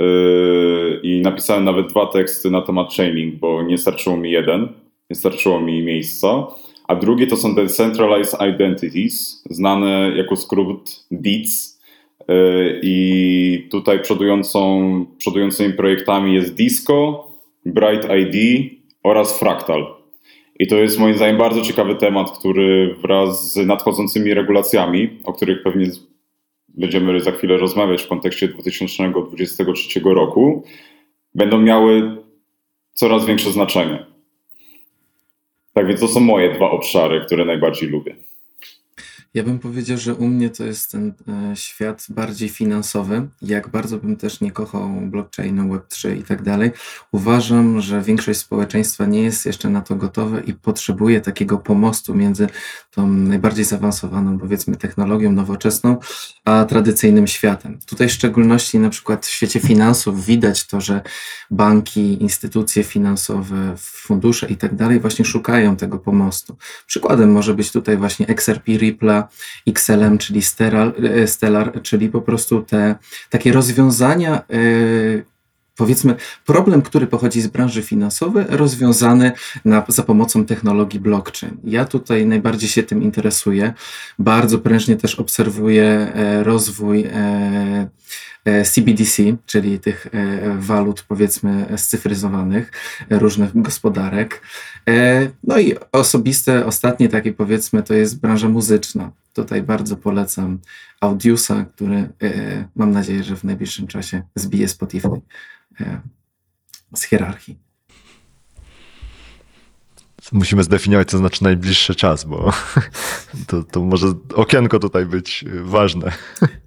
Yy, i napisałem nawet dwa teksty na temat chaining, bo nie starczyło mi jeden, nie starczyło mi miejsca. A drugie to są Decentralized Identities, znane jako skrót DITS. Yy, I tutaj przodującą, przodującymi projektami jest Disco, Bright ID oraz Fractal. I to jest moim zdaniem bardzo ciekawy temat, który wraz z nadchodzącymi regulacjami, o których pewnie będziemy za chwilę rozmawiać w kontekście 2023 roku, będą miały coraz większe znaczenie. Tak więc to są moje dwa obszary, które najbardziej lubię. Ja bym powiedział, że u mnie to jest ten e, świat bardziej finansowy. Jak bardzo bym też nie kochał blockchainu, Web3 i tak dalej, uważam, że większość społeczeństwa nie jest jeszcze na to gotowe i potrzebuje takiego pomostu między tą najbardziej zaawansowaną, powiedzmy, technologią nowoczesną, a tradycyjnym światem. Tutaj w szczególności na przykład w świecie finansów widać to, że banki, instytucje finansowe, fundusze i tak dalej właśnie szukają tego pomostu. Przykładem może być tutaj właśnie XRP Ripple, XLM, czyli Stellar, e, Stellar czyli po prostu te takie rozwiązania, yy, powiedzmy, problem, który pochodzi z branży finansowej, rozwiązany na, za pomocą technologii blockchain. Ja tutaj najbardziej się tym interesuję. Bardzo prężnie też obserwuję e, rozwój e, CBDC, czyli tych walut, powiedzmy, scyfryzowanych, różnych gospodarek. No i osobiste, ostatnie takie, powiedzmy, to jest branża muzyczna. Tutaj bardzo polecam Audiusa, który mam nadzieję, że w najbliższym czasie zbije Spotify z hierarchii. Musimy zdefiniować, co znaczy najbliższy czas, bo to, to może okienko tutaj być ważne.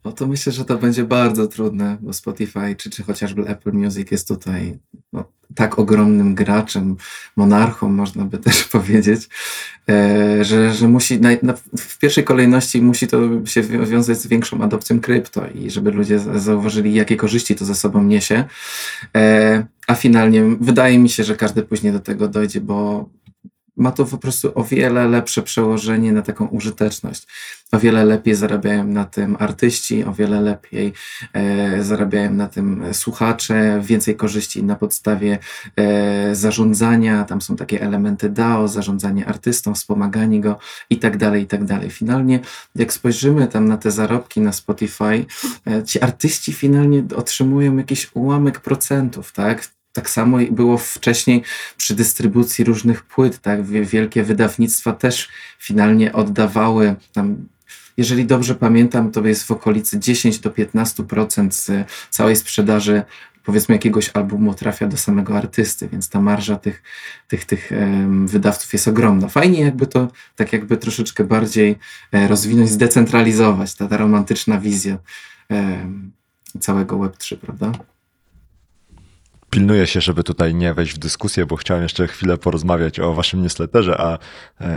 No to myślę, że to będzie bardzo trudne, bo Spotify czy, czy chociażby Apple Music jest tutaj no, tak ogromnym graczem, monarchą, można by też powiedzieć, e, że, że musi na, na, w pierwszej kolejności musi to się wiązać z większą adopcją krypto i żeby ludzie zauważyli, jakie korzyści to ze sobą niesie. E, a finalnie wydaje mi się, że każdy później do tego dojdzie, bo ma to po prostu o wiele lepsze przełożenie na taką użyteczność. O wiele lepiej zarabiają na tym artyści, o wiele lepiej e, zarabiają na tym słuchacze, więcej korzyści na podstawie e, zarządzania. Tam są takie elementy DAO, zarządzanie artystą, wspomaganie go i tak dalej, i tak dalej. Finalnie, jak spojrzymy tam na te zarobki na Spotify, e, ci artyści finalnie otrzymują jakiś ułamek procentów, tak? Tak samo było wcześniej przy dystrybucji różnych płyt, tak? Wielkie wydawnictwa też finalnie oddawały jeżeli dobrze pamiętam, to jest w okolicy 10 do 15% z całej sprzedaży powiedzmy jakiegoś albumu trafia do samego artysty, więc ta marża tych, tych, tych wydawców jest ogromna. Fajnie jakby to tak jakby troszeczkę bardziej e, rozwinąć, zdecentralizować, ta, ta romantyczna wizja całego Web3, prawda? Pilnuję się, żeby tutaj nie wejść w dyskusję, bo chciałem jeszcze chwilę porozmawiać o waszym newsletterze, a,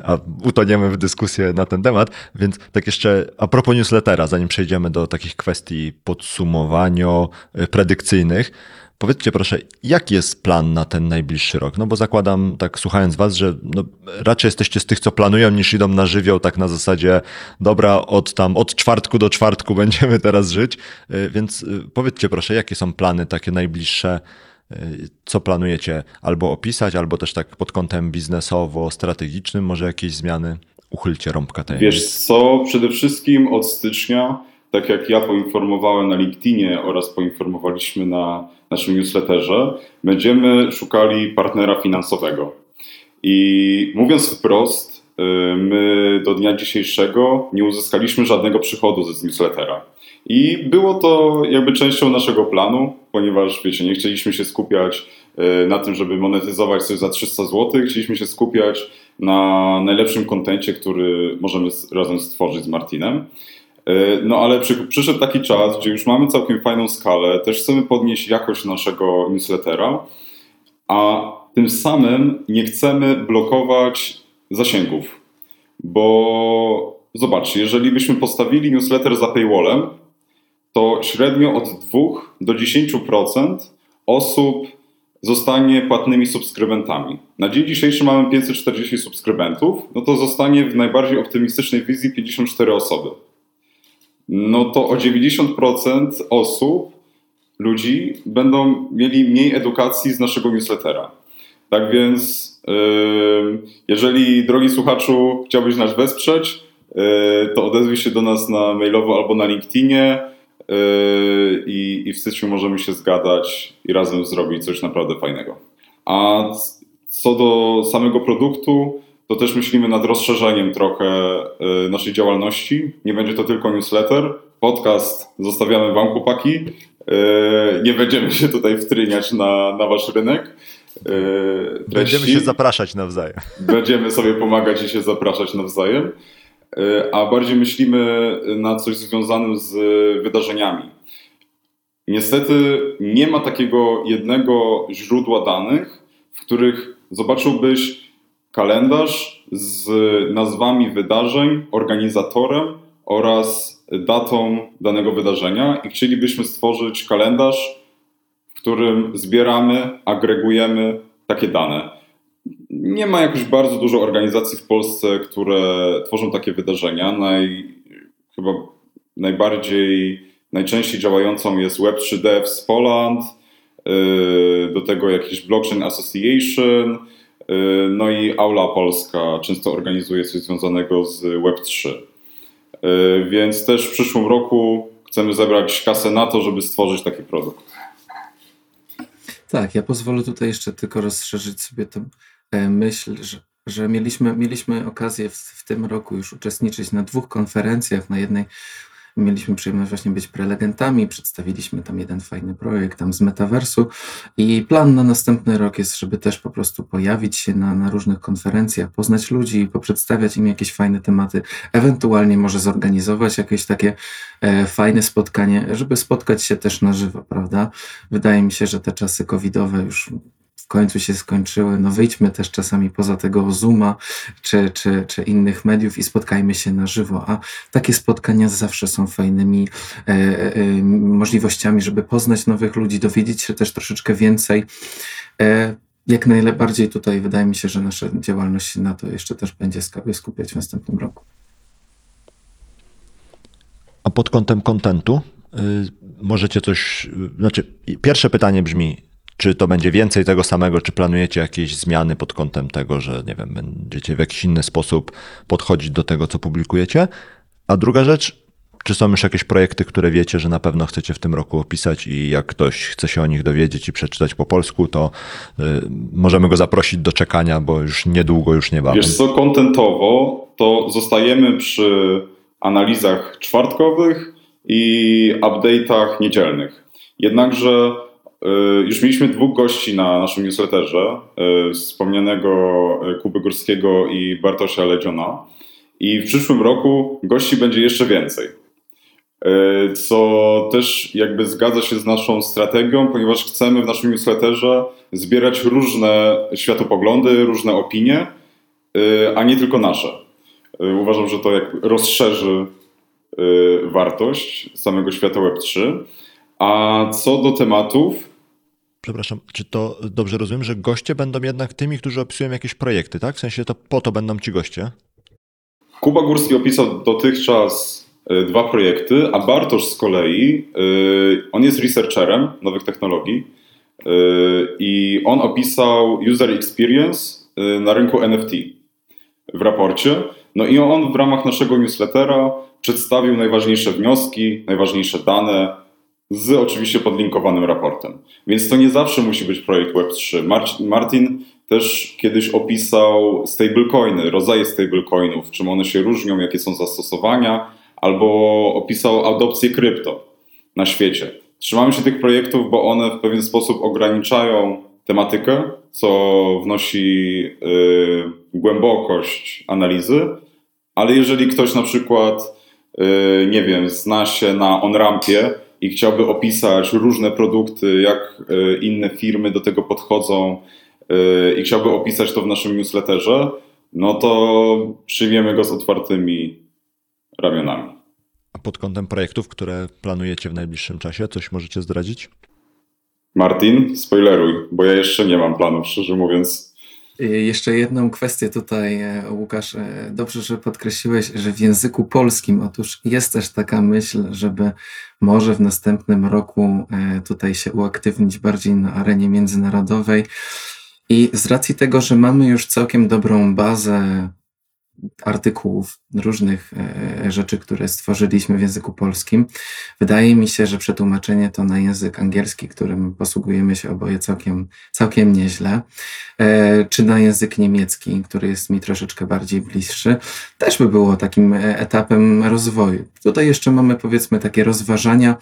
a utoniemy w dyskusję na ten temat. Więc tak jeszcze a propos newslettera, zanim przejdziemy do takich kwestii podsumowania y, predykcyjnych, Powiedzcie proszę, jaki jest plan na ten najbliższy rok? No bo zakładam, tak słuchając was, że no, raczej jesteście z tych, co planują, niż idą na żywioł, tak na zasadzie, dobra, od tam, od czwartku do czwartku będziemy teraz żyć. Y, więc powiedzcie proszę, jakie są plany takie najbliższe co planujecie albo opisać, albo też tak pod kątem biznesowo-strategicznym, może jakieś zmiany? Uchylcie rąbka tajemnic. Wiesz co, przede wszystkim od stycznia, tak jak ja poinformowałem na LinkedInie oraz poinformowaliśmy na naszym newsletterze, będziemy szukali partnera finansowego. I mówiąc wprost, y, my do dnia dzisiejszego nie uzyskaliśmy żadnego przychodu ze newslettera. I było to jakby częścią naszego planu, ponieważ wiecie, nie chcieliśmy się skupiać e, na tym, żeby monetyzować coś za 300 zł, chcieliśmy się skupiać na najlepszym kontencie, który możemy razem stworzyć z Martinem. E, no ale przy, przyszedł taki czas, gdzie już mamy całkiem fajną skalę, też chcemy podnieść jakość naszego newslettera, a tym samym nie chcemy blokować zasięgów, bo zobaczcie, jeżeli byśmy postawili newsletter za paywallem, to średnio od 2 do 10% osób zostanie płatnymi subskrybentami. Na dzień dzisiejszy mamy 540 subskrybentów, no to zostanie w najbardziej optymistycznej wizji 54 osoby. No to o 90% osób, ludzi będą mieli mniej edukacji z naszego newslettera. Tak więc, jeżeli drogi słuchaczu chciałbyś nas wesprzeć, yy, to odezwij się do nas na mailowo albo na LinkedInie i, i w styczniu możemy się zgadać i razem zrobić coś naprawdę fajnego. A co do samego produktu, to też myślimy nad rozszerzeniem trochę yy, naszej działalności. Nie będzie to tylko newsletter. Podcast zostawiamy Wam, chłopaki. Yy, nie będziemy się tutaj wtryniać na, na Wasz rynek. Treści. Będziemy się zapraszać nawzajem. Będziemy sobie pomagać i się zapraszać nawzajem. A bardziej myślimy na coś związanym z wydarzeniami. Niestety nie ma takiego jednego źródła danych, w których zobaczyłbyś kalendarz z nazwami wydarzeń, organizatorem oraz datą danego wydarzenia i chcielibyśmy stworzyć kalendarz, w którym zbieramy, agregujemy takie dane. Nie ma jakoś bardzo dużo organizacji w Polsce, które tworzą takie wydarzenia. Naj, chyba najbardziej, najczęściej działającą jest Web3 Devs Poland, yy, do tego jakiś Blockchain Association, yy, no i Aula Polska często organizuje coś związanego z Web3. Yy, więc też w przyszłym roku chcemy zebrać kasę na to, żeby stworzyć taki produkt. Tak, ja pozwolę tutaj jeszcze tylko rozszerzyć sobie e, myśl, że, że mieliśmy, mieliśmy okazję w, w tym roku już uczestniczyć na dwóch konferencjach. Na jednej Mieliśmy przyjemność właśnie być prelegentami, przedstawiliśmy tam jeden fajny projekt tam z metaversu i plan na następny rok jest, żeby też po prostu pojawić się na, na różnych konferencjach, poznać ludzi, poprzedstawiać im jakieś fajne tematy, ewentualnie może zorganizować jakieś takie e, fajne spotkanie, żeby spotkać się też na żywo, prawda? Wydaje mi się, że te czasy covidowe już w końcu się skończyły. No wyjdźmy też czasami poza tego Zooma czy, czy, czy innych mediów i spotkajmy się na żywo. A takie spotkania zawsze są fajnymi e, e, możliwościami, żeby poznać nowych ludzi, dowiedzieć się też troszeczkę więcej. E, jak najbardziej tutaj wydaje mi się, że nasza działalność na to jeszcze też będzie skupiać w następnym roku. A pod kątem kontentu y, możecie coś, znaczy pierwsze pytanie brzmi, czy to będzie więcej tego samego, czy planujecie jakieś zmiany pod kątem tego, że nie wiem, będziecie w jakiś inny sposób podchodzić do tego, co publikujecie? A druga rzecz, czy są już jakieś projekty, które wiecie, że na pewno chcecie w tym roku opisać i jak ktoś chce się o nich dowiedzieć i przeczytać po polsku, to y, możemy go zaprosić do czekania, bo już niedługo, już niebawem. Wiesz co, kontentowo to zostajemy przy analizach czwartkowych i update'ach niedzielnych. Jednakże już mieliśmy dwóch gości na naszym newsletterze, e, wspomnianego e, Kuby Górskiego i Bartosza Ledziona. I w przyszłym roku gości będzie jeszcze więcej. Co też jakby zgadza się z naszą strategią, ponieważ chcemy w naszym newsletterze zbierać różne światopoglądy, różne opinie, a nie tylko nasze. Uważam, że to jak rozszerzy wartość samego świata Web3. A co do tematów, Przepraszam, czy to dobrze rozumiem, że goście będą jednak tymi, którzy opisują jakieś projekty, tak? W sensie to po to będą ci goście? Kuba Górski opisał dotychczas e, dwa projekty, a Bartosz z kolei, e, on jest researcherem nowych technologii e, i on opisał user experience na rynku NFT w raporcie. No i on w ramach naszego newslettera przedstawił najważniejsze wnioski, najważniejsze dane, z oczywiście podlinkowanym raportem. Więc to nie zawsze musi być projekt Web3. Martin też kiedyś opisał stablecoiny, rodzaje stablecoinów, czym one się różnią, jakie są zastosowania, albo opisał adopcję krypto na świecie. Trzymamy się tych projektów, bo one w pewien sposób ograniczają tematykę, co wnosi yy, głębokość analizy, ale jeżeli ktoś na przykład, yy, nie wiem, zna się na on-rampie, i chciałby opisać różne produkty, jak e, inne firmy do tego podchodzą e, i chciałby opisać to w naszym newsletterze, no to przyjmiemy go z otwartymi ramionami. A pod kątem projektów, które planujecie w najbliższym czasie, coś możecie zdradzić? Martin, spoileruj, bo ja jeszcze nie mam planów, szczerze mówiąc. Jeszcze jedną kwestię tutaj, e, Łukasz. E, dobrze, że podkreśliłeś, że w języku polskim, otóż jest też taka myśl, żeby może w następnym roku e, tutaj się uaktywnić bardziej na arenie międzynarodowej. I z racji tego, że mamy już całkiem dobrą bazę artykułów, różnych e, rzeczy, które stworzyliśmy w języku polskim. Wydaje mi się, że przetłumaczenie to na język angielski, którym posługujemy się oboje całkiem, całkiem nieźle, e, czy na język niemiecki, który jest mi troszeczkę bardziej bliższy, też by było takim e, etapem rozwoju. Tutaj jeszcze mamy powiedzmy takie rozważania,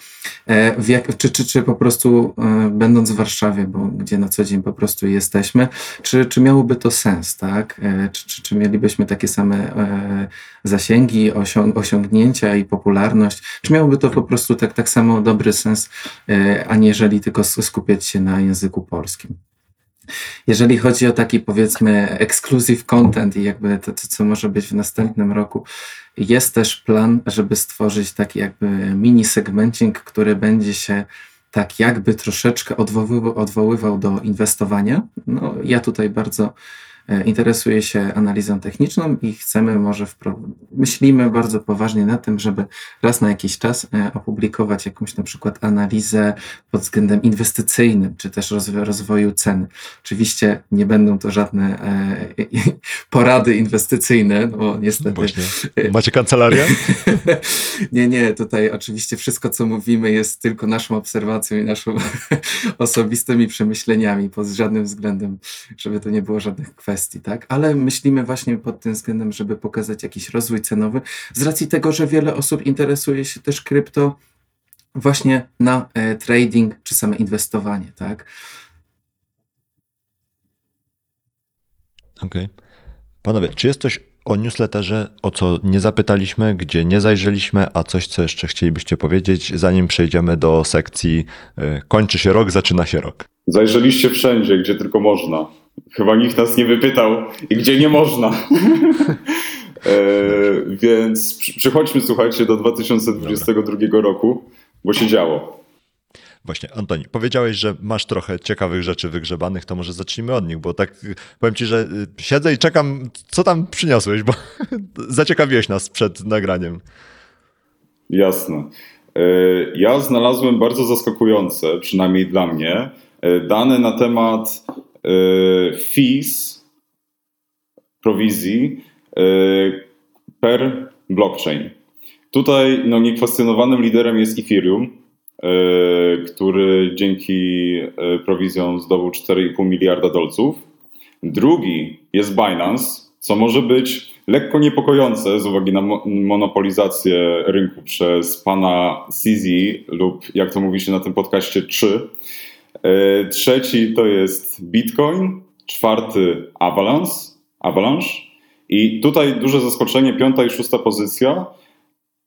jak, czy, czy, czy po prostu będąc w Warszawie, bo gdzie na co dzień po prostu jesteśmy, czy, czy miałoby to sens, tak? Czy, czy, czy mielibyśmy takie same zasięgi, osiąg osiągnięcia i popularność? Czy miałoby to po prostu tak, tak samo dobry sens, e, aniżeli tylko skupiać się na języku polskim? Jeżeli chodzi o taki powiedzmy exclusive content i jakby to, co może być w następnym roku, jest też plan, żeby stworzyć taki jakby mini segmencing, który będzie się tak jakby troszeczkę odwoływał, odwoływał do inwestowania. No, ja tutaj bardzo interesuje się analizą techniczną i chcemy może, myślimy bardzo poważnie na tym, żeby raz na jakiś czas e, opublikować jakąś na przykład analizę pod względem inwestycyjnym, czy też rozwoju ceny. Oczywiście nie będą to żadne e, porady inwestycyjne, no bo niestety... Właśnie. Macie kancelarię? nie, nie, tutaj oczywiście wszystko, co mówimy jest tylko naszą obserwacją i naszą osobistymi przemyśleniami, pod żadnym względem, żeby to nie było żadnych kwestii kwestii, tak? Ale myślimy właśnie pod tym względem, żeby pokazać jakiś rozwój cenowy, z racji tego, że wiele osób interesuje się też krypto właśnie na e, trading czy same inwestowanie, tak? Okej. Okay. Panowie, czy jest coś o newsletterze, o co nie zapytaliśmy, gdzie nie zajrzeliśmy, a coś, co jeszcze chcielibyście powiedzieć, zanim przejdziemy do sekcji y, kończy się rok, zaczyna się rok? Zajrzeliście wszędzie, gdzie tylko można. Chyba nikt nas nie wypytał i gdzie nie można. e, więc przechodźmy, słuchajcie, do 2022 Dobra. roku, bo się działo. Właśnie, Antoni, powiedziałeś, że masz trochę ciekawych rzeczy wygrzebanych, to może zacznijmy od nich, bo tak powiem ci, że y, siedzę i czekam, co tam przyniosłeś, bo zaciekawiłeś nas przed nagraniem. Jasne. E, ja znalazłem bardzo zaskakujące, przynajmniej dla mnie, e, dane na temat Y, fees, prowizji y, per blockchain. Tutaj no, niekwestionowanym liderem jest Ethereum, y, który dzięki prowizjom zdobył 4,5 miliarda dolców. Drugi jest Binance, co może być lekko niepokojące z uwagi na monopolizację rynku przez pana CZ lub jak to mówi się na tym podcaście 3. E, trzeci to jest Bitcoin, czwarty Avalanche, Avalanche i tutaj duże zaskoczenie, piąta i szósta pozycja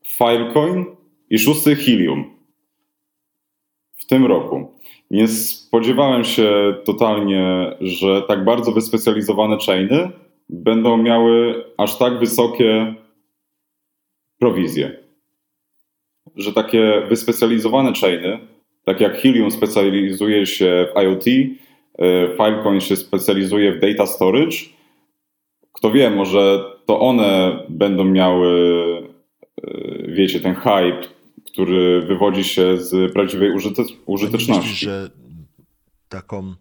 Filecoin i szósty Helium w tym roku. Nie spodziewałem się totalnie, że tak bardzo wyspecjalizowane chainy będą miały aż tak wysokie prowizje. Że takie wyspecjalizowane chainy tak jak Helium specjalizuje się w IoT, e, Filecoin się specjalizuje w data storage. Kto wie, może to one będą miały, e, wiecie, ten hype, który wywodzi się z prawdziwej użyteczności. Myślisz, że taką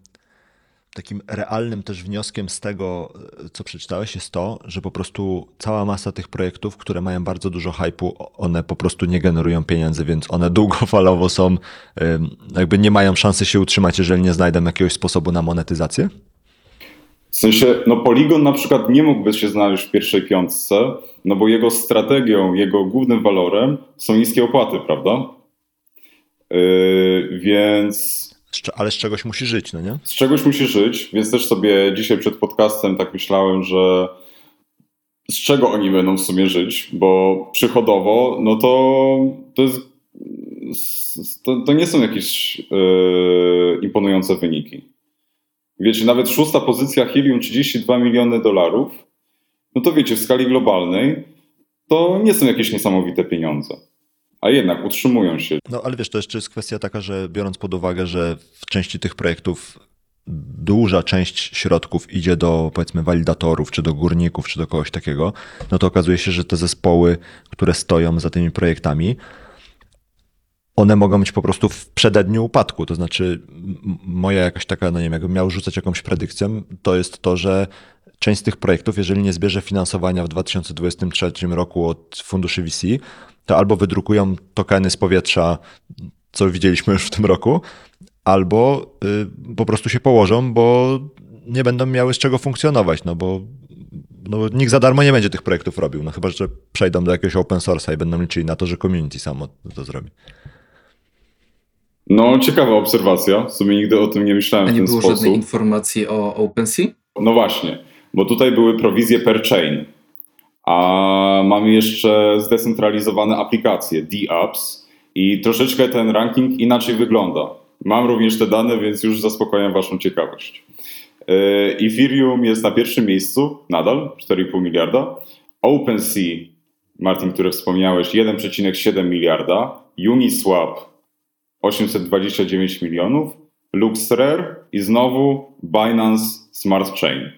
takim realnym też wnioskiem z tego, co przeczytałeś, jest to, że po prostu cała masa tych projektów, które mają bardzo dużo hypu, one po prostu nie generują pieniędzy, więc one długofalowo są, jakby nie mają szansy się utrzymać, jeżeli nie znajdą jakiegoś sposobu na monetyzację? W sensie, no Polygon na przykład nie mógłby się znaleźć w pierwszej piątce, no bo jego strategią, jego głównym walorem są niskie opłaty, prawda? Yy, więc ale z czegoś musi żyć, no nie? Z czegoś musi żyć, więc też sobie dzisiaj przed podcastem tak myślałem, że z czego oni będą w sumie żyć, bo przychodowo, no to to, jest, to, to nie są jakieś yy, imponujące wyniki. Wiecie, nawet szósta pozycja Helium 32 miliony dolarów, no to wiecie, w skali globalnej to nie są jakieś niesamowite pieniądze a jednak utrzymują się. No ale wiesz, to jeszcze jest kwestia taka, że biorąc pod uwagę, że w części tych projektów duża część środków idzie do powiedzmy walidatorów, czy do górników, czy do kogoś takiego, no to okazuje się, że te zespoły, które stoją za tymi projektami, one mogą być po prostu w przededniu upadku. To znaczy, moja jakaś taka, no nie wiem, jakbym miał rzucać jakąś predykcją, to jest to, że część z tych projektów, jeżeli nie zbierze finansowania w 2023 roku od funduszy VC, to albo wydrukują tokeny z powietrza, co widzieliśmy już w tym roku, albo y, po prostu się położą, bo nie będą miały z czego funkcjonować, no bo no, nikt za darmo nie będzie tych projektów robił, no chyba, że przejdą do jakiegoś open source'a i będą liczyli na to, że community samo to zrobi. No, ciekawa obserwacja. W sumie nigdy o tym nie myślałem A nie w ten było żadnej informacji o OpenSea? No właśnie, bo tutaj były prowizje per chain A mamy jeszcze zdecentralizowane aplikacje, D-Apps i troszeczkę ten ranking inaczej wygląda. Mam również te dane, więc już zaspokajam Waszą ciekawość. E, Ethereum jest na pierwszym miejscu, nadal 4,5 miliarda. OpenSea, Martin, który wspomniałeś, 1,7 miliarda. Uniswap 829 milionów. LuxRare i znowu Binance Smart Chain.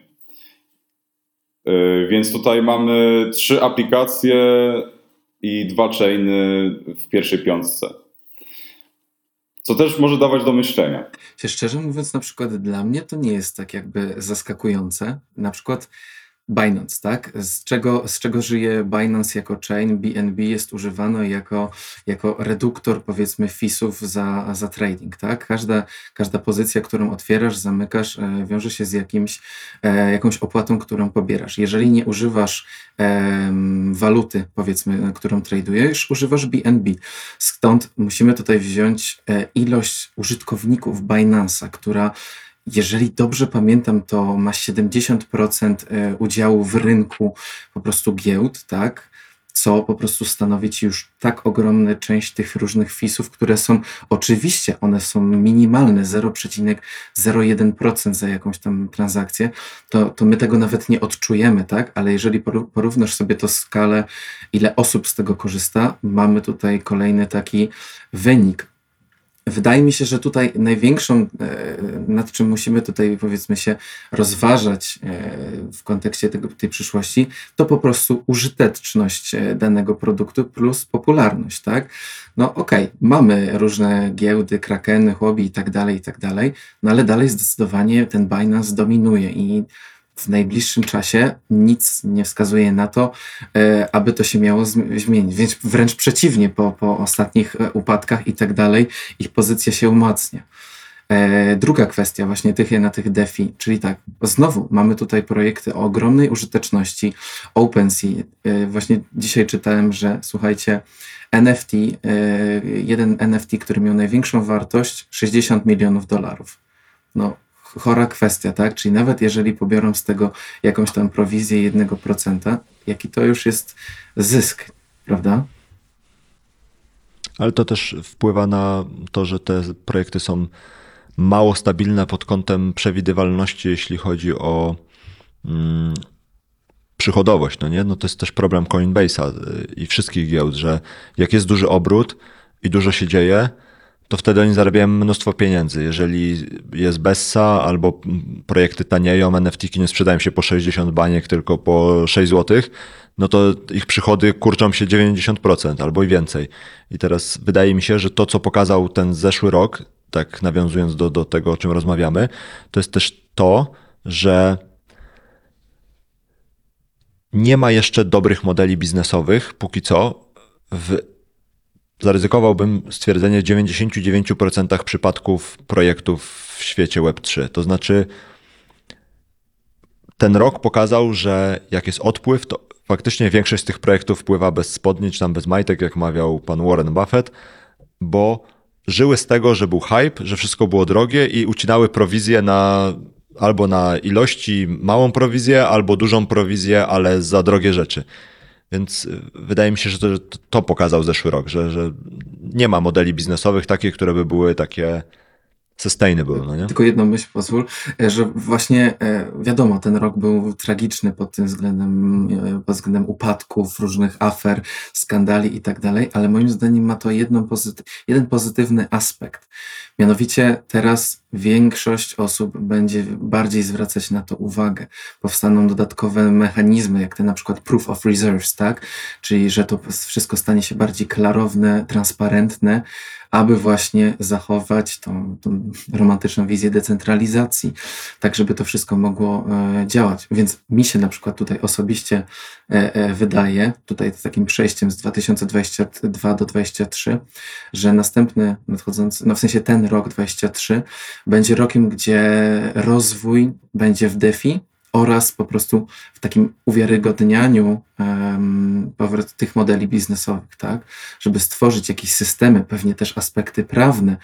E, więc tutaj mamy trzy aplikacje i dwa chainy w pierwszej piątce. Co też może dawać do myślenia. Szczerze mówiąc, na przykład dla mnie to nie jest tak jakby zaskakujące. Na przykład Binance, tak? Z czego, z czego żyje Binance jako chain? BNB jest używany jako, jako reduktor, powiedzmy, FIS-ów za, za trading, tak? Każda, każda pozycja, którą otwierasz, zamykasz, e, wiąże się z jakimś, e, jakąś opłatą, którą pobierasz. Jeżeli nie używasz waluty, powiedzmy, którą tradujesz, używasz BNB. Stąd musimy tutaj wziąć e, ilość użytkowników Binance'a, która jeżeli dobrze pamiętam, to ma 70% e, udziału w rynku po prostu giełd, tak? Co po prostu stanowić już tak ogromną część tych różnych FIS-ów, które są oczywiście, one są minimalne, 0,01% za jakąś tam transakcję, to, to my tego nawet nie odczujemy, tak? Ale jeżeli porównasz sobie to skalę, ile osób z tego korzysta, mamy tutaj kolejny taki wynik Wydaje mi się, że tutaj największą, e, nad czym musimy tutaj powiedzmy się rozważać e, w kontekście tego, tej przyszłości, to po prostu użyteczność e, danego produktu plus popularność, tak? No okej, okay, mamy różne giełdy, krakeny, hobby i tak dalej, i tak dalej, no ale dalej zdecydowanie ten Binance dominuje i w najbliższym czasie nic nie wskazuje na to, e, aby to się miało zmienić. Więc wręcz przeciwnie, po, po ostatnich e, upadkach i tak dalej, ich pozycja się umacnia. E, druga kwestia właśnie tych na tych DeFi, czyli tak, znowu mamy tutaj projekty o ogromnej użyteczności OpenSea. Właśnie dzisiaj czytałem, że słuchajcie, NFT, jeden NFT, który miał największą wartość, 60 milionów dolarów. No, chora kwestia, tak? Czyli nawet jeżeli pobiorą z tego jakąś tam prowizję 1%, jaki to już jest zysk, prawda? Ale to też wpływa na to, że te projekty są mało stabilne pod kątem przewidywalności, jeśli chodzi o mm, przychodowość. No nie? No to jest też problem Coinbase'a y, i wszystkich giełd, że jak jest duży obrót i dużo się dzieje, to wtedy oni zarabiają mnóstwo pieniędzy. Jeżeli jest Bessa albo projekty tanieją, NFT nie sprzedają się po 60 baniek, tylko po 6 zł, no to ich przychody kurczą się 90% albo i więcej. I teraz wydaje mi się, że to, co pokazał ten zeszły rok, tak nawiązując do, do tego, o czym rozmawiamy, to jest też to, że nie ma jeszcze dobrych modeli biznesowych, póki co, w zaryzykowałbym stwierdzenie w 99% przypadków projektów w świecie Web3. To znaczy, ten rok pokazał, że jak jest odpływ, to faktycznie większość z tych projektów wpływa bez spodni, czy tam bez majtek, jak mawiał pan Warren Buffett, bo żyły z tego, że był hype, że wszystko było drogie i ucinały prowizję na albo na ilości małą prowizję, albo dużą prowizję, ale za drogie rzeczy. Więc y, wydaje mi się, że to, to pokazał zeszły rok, że, że nie ma modeli biznesowych takich, które by były takie sustainable, no nie? Tylko jedną myśl pozwól, e, że właśnie e, wiadomo, ten rok był tragiczny pod tym względem, e, pod względem upadków, różnych afer, skandali i tak dalej, ale moim zdaniem ma to jedną pozyty jeden pozytywny aspekt. Mianowicie teraz większość osób będzie bardziej zwracać na to uwagę. Powstaną dodatkowe mechanizmy, jak ten na przykład proof of reserves, tak? Czyli, że to wszystko stanie się bardziej klarowne, transparentne, aby właśnie zachować tą, tą romantyczną wizję decentralizacji, tak żeby to wszystko mogło e, działać. Więc mi się na przykład tutaj osobiście e, e, wydaje, tutaj takim przejściem z 2022 do 2023, że następny nadchodzący, no w sensie ten rok 2023 będzie rokiem, gdzie rozwój będzie w DeFi, oraz po prostu w takim uwiarygodnianiu um, tych modeli biznesowych, tak? Żeby stworzyć jakieś systemy, pewnie też aspekty prawne,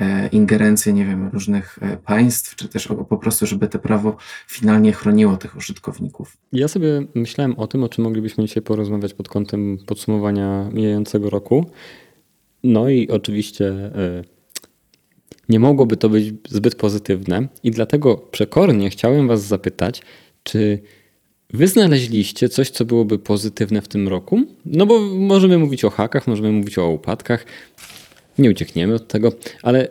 e, ingerencje, nie wiem, różnych e, państw, czy też o, po prostu, żeby to prawo finalnie chroniło tych użytkowników. Ja sobie myślałem o tym, o czym moglibyśmy dzisiaj porozmawiać pod kątem podsumowania mijającego roku. No i oczywiście. E, nie mogłoby to być zbyt pozytywne i dlatego przekornie chciałem Was zapytać, czy Wy znaleźliście coś, co byłoby pozytywne w tym roku? No bo możemy mówić o hakach, możemy mówić o upadkach, nie uciekniemy od tego, ale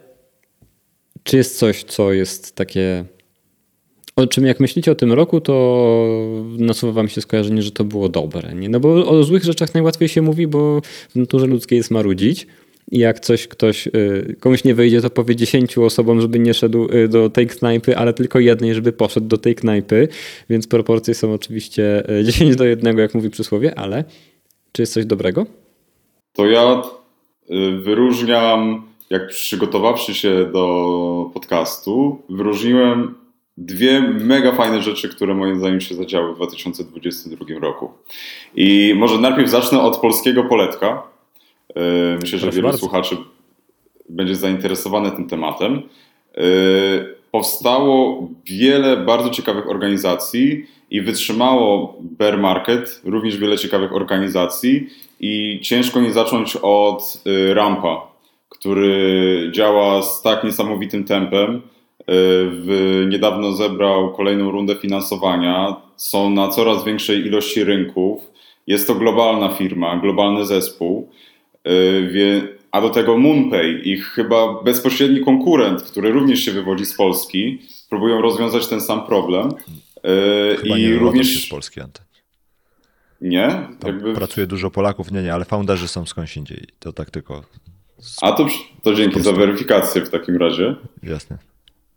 czy jest coś, co jest takie. O czym jak myślicie o tym roku, to nasuwa wam się skojarzenie, że to było dobre. Nie? No bo o złych rzeczach najłatwiej się mówi, bo w naturze ludzkiej jest marudzić. I jak coś ktoś, y, komuś nie wyjdzie, to powie dziesięciu osobom, żeby nie szedł y, do tej knajpy, ale tylko jednej, żeby poszedł do tej knajpy. Więc proporcje są oczywiście 10 y, do 1, jak mówi przysłowie, ale czy jest coś dobrego? To ja wyróżniam, jak przygotowawszy się do podcastu, wyróżniłem dwie mega fajne rzeczy, które moim zdaniem się zadziały w 2022 roku. I może najpierw zacznę od polskiego poletka myślę, że wielu bardzo. słuchaczy będzie zainteresowane tym tematem. E, powstało wiele bardzo ciekawych organizacji i wytrzymało bear market, również wiele ciekawych organizacji i ciężko nie zacząć od e, Rampa, który działa z tak niesamowitym tempem. W, niedawno zebrał kolejną rundę finansowania. Są na coraz większej ilości rynków. Jest to globalna firma, globalny zespół. E, a do tego MoonPay, ich chyba bezpośredni konkurent, który również się wywodzi z Polski, próbują rozwiązać ten sam problem. E, chyba I nie również z Polski, Ante. Nie? Jakby... Pracuje dużo Polaków, nie, nie, ale founderzy są skądś indziej. To tak tylko. Z... A to, to dzięki za weryfikację w takim razie. Jasne.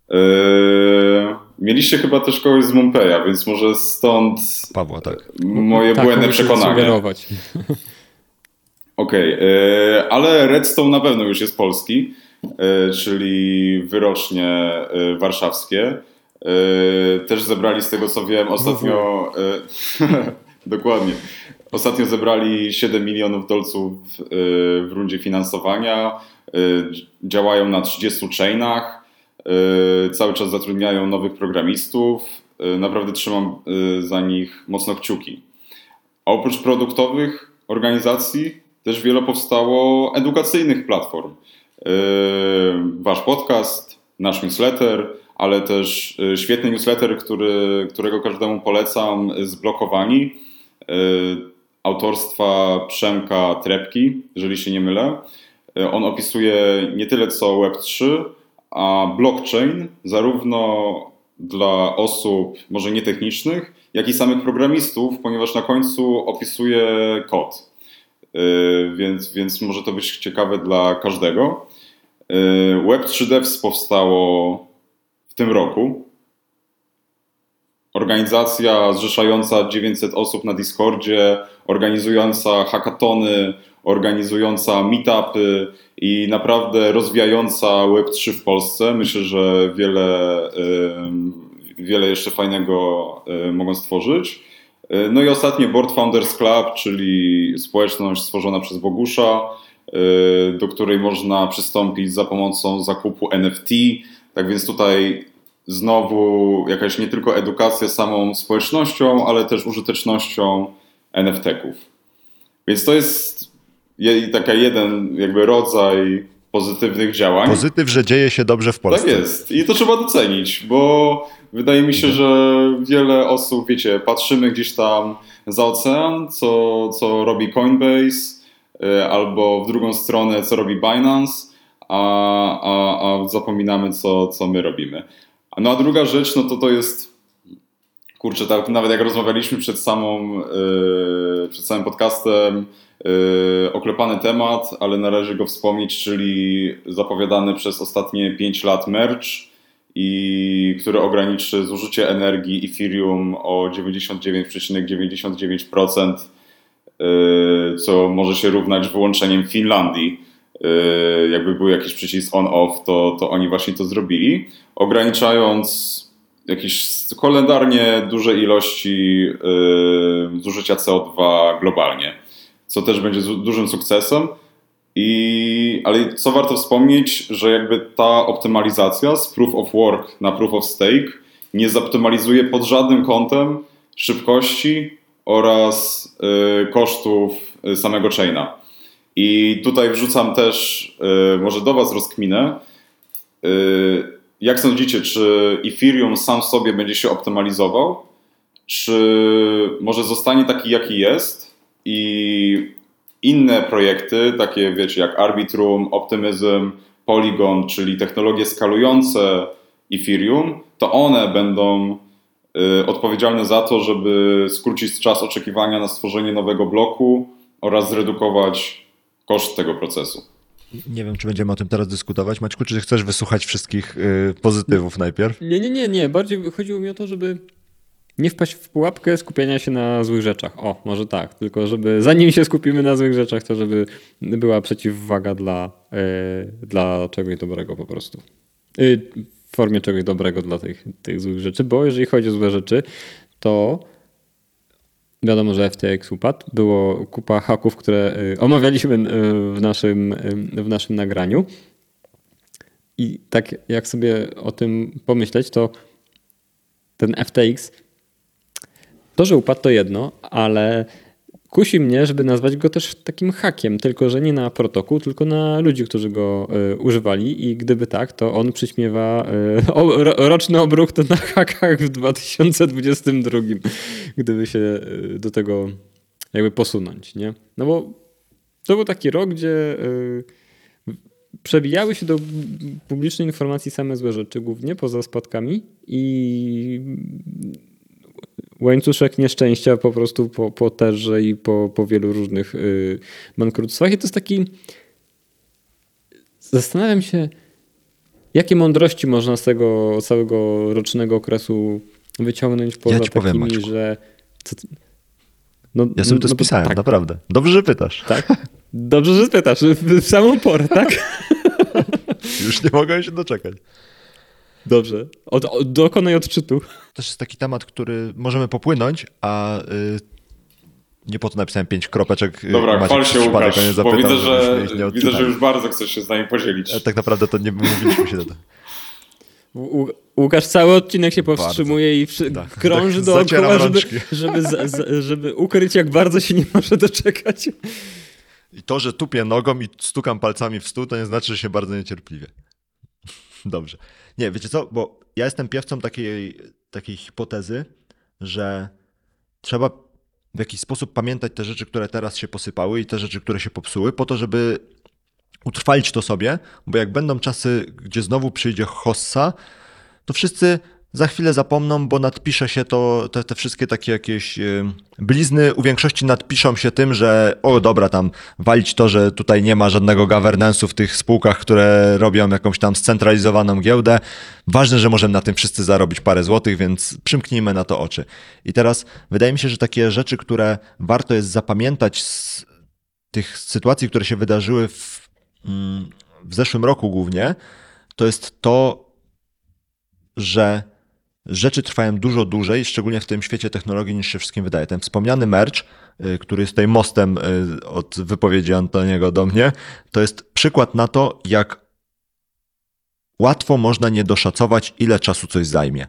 Yy, mieliście chyba też kogoś z Monpeya, więc może stąd Pawła, tak. moje tak, błędne przekonanie. Okej, okay, e, ale Redstone na pewno już jest polski, e, czyli wyrocznie e, warszawskie. Też zebrali z tego co wiem ostatnio. dokładnie. Ostatnio zebrali 7 milionów dolców w rundzie finansowania. Działają na 30 chainach. Cały czas zatrudniają nowych programistów. Naprawdę trzymam za nich mocno kciuki. A oprócz produktowych organizacji też wiele powstało edukacyjnych platform. Yy, wasz podcast, nasz newsletter, ale też yy, świetny newsletter, który, którego każdemu polecam, zblokowani. Yy, autorstwa Przemka Trepki, jeżeli się nie mylę. On opisuje nie tyle co Web3, a blockchain, zarówno dla osób może nietechnicznych, jak i samych programistów, ponieważ na końcu opisuje kod. Y, więc, więc może to być ciekawe dla każdego. Y, Web3 Devs powstało w tym roku. Organizacja zrzeszająca 900 osób na Discordzie, organizująca hackatony, organizująca meetupy i naprawdę rozwijająca Web3 w Polsce. Myślę, że wiele, y, wiele jeszcze fajnego mogą stworzyć. E, no i ostatnie Board Founders Club, czyli społeczność stworzona przez Bogusza, e, do której można przystąpić za pomocą zakupu NFT. Tak więc tutaj znowu jakaś nie tylko edukacja samą społecznością, ale też użytecznością NFT-ków. Więc to jest taka jeden jakby rodzaj pozytywnych działań. Pozytyw, że dzieje się dobrze w Polsce. Tak jest. I to trzeba docenić, bo wydaje mi się, mhm. że wiele osób, wiecie, patrzymy gdzieś tam za ocean, co, co robi Coinbase, y, albo w drugą stronę, co robi Binance, a, a, a zapominamy, co, co my robimy. No a druga rzecz, no to to jest, kurczę, tak, nawet jak rozmawialiśmy przed samą, yy, przed samym podcastem, oklepany temat, ale należy go wspomnieć, czyli zapowiadany przez ostatnie 5 lat merge, i który ograniczy zużycie energii Ethereum o 99,99%, yy, co może się równać wyłączeniem Finlandii. Yy, jakby był jakiś przycisk on-off, to, to oni właśnie to zrobili, ograniczając jakieś kalendarnie duże ilości yy, zużycia CO2 globalnie, co też będzie dużym sukcesem. I, ale co warto wspomnieć, że jakby ta optymalizacja z proof of work na proof of stake nie zoptymalizuje pod żadnym kątem szybkości oraz y, kosztów y, samego chaina. I tutaj wrzucam też y, może do Was rozkminę. Y, jak sądzicie, czy Ethereum sam sobie będzie się optymalizował? Czy może zostanie taki, jaki jest i inne projekty, takie wiecie jak Arbitrum, Optimism, Polygon, czyli technologie skalujące Ethereum, to one będą y, odpowiedzialne za to, żeby skrócić czas oczekiwania na stworzenie nowego bloku oraz zredukować koszt tego procesu. Nie wiem, czy będziemy o tym teraz dyskutować. Maćku, czy chcesz wysłuchać wszystkich y, pozytywów najpierw? Nie, nie, nie, nie. Bardziej chodziło mi o to, żeby nie wpaść w pułapkę skupiania się na złych rzeczach. O, może tak, tylko żeby zanim się skupimy na złych rzeczach, to żeby była przeciwwaga dla, yy, dla czegoś dobrego po prostu. Yy, w formie czegoś dobrego dla tych, tych złych rzeczy, bo jeżeli chodzi o złe rzeczy, to wiadomo, że FTX upadł. Było kupa haków, które y, omawialiśmy w naszym, w naszym nagraniu. I tak jak sobie o tym pomyśleć, to ten FTX, to, że upadł to jedno, ale kusi mnie, żeby nazwać go też takim hakiem, tylko że nie na protokół, tylko na ludzi, którzy go y, używali i gdyby tak, to on przyćmiewa y, o, roczny obrót na hakach w 2022, gdyby się y, do tego jakby posunąć, nie? No bo to był taki rok, gdzie przebijały się do publicznej informacji same złe rzeczy, głównie poza spadkami i łańcuszek nieszczęścia po prostu po, po terze i po, po wielu różnych y, bankructwach. I to jest taki. Zastanawiam się, jakie mądrości można z tego całego rocznego okresu wyciągnąć poza ja ci takimi, powiem, że. Co, no, ja sobie to no, spisałem, tak. naprawdę. Dobrze, że pytasz. Tak? Dobrze, że pytasz. W samą porę, tak? Już nie mogę się doczekać. Dobrze. Od, od, dokonaj odczytu. To też jest taki temat, który możemy popłynąć, a y, nie po to napisałem pięć kropeczek. Y, Dobra, chwal się Łukasz, zapytam, bo widzę, że, widzę, że już bardzo chcesz się z nami podzielić. A tak naprawdę to nie mówiliśmy się na to. Łukasz cały odcinek się powstrzymuje bardzo. i tak. krąży tak, dookoła, żeby, żeby, z, żeby ukryć, jak bardzo się nie może doczekać. I to, że tupię nogą i stukam palcami w stół, to nie znaczy, że się bardzo niecierpliwie. Dobrze. Nie, wiecie co, bo ja jestem piewcą takiej, takiej hipotezy, że trzeba w jakiś sposób pamiętać te rzeczy, które teraz się posypały i te rzeczy, które się popsuły, po to, żeby utrwalić to sobie, bo jak będą czasy, gdzie znowu przyjdzie hossa, to wszyscy za chwilę zapomną, bo nadpisze się to, te, te wszystkie takie jakieś y, blizny u większości nadpiszą się tym, że o dobra, tam walić to, że tutaj nie ma żadnego governance'u w tych spółkach, które robią jakąś tam scentralizowaną giełdę. Ważne, że możemy na tym wszyscy zarobić parę złotych, więc przymknijmy na to oczy. I teraz wydaje mi się, że takie rzeczy, które warto jest zapamiętać z tych sytuacji, które się wydarzyły w, mm, w zeszłym roku głównie, to jest to, że rzeczy trwają dużo dłużej, szczególnie w tym świecie technologii, niż się wszystkim wydaje. Ten wspomniany merch, y, który jest tutaj mostem y, od wypowiedzi Antoniego do mnie, to jest przykład na to, jak łatwo można nie doszacować, ile czasu coś zajmie.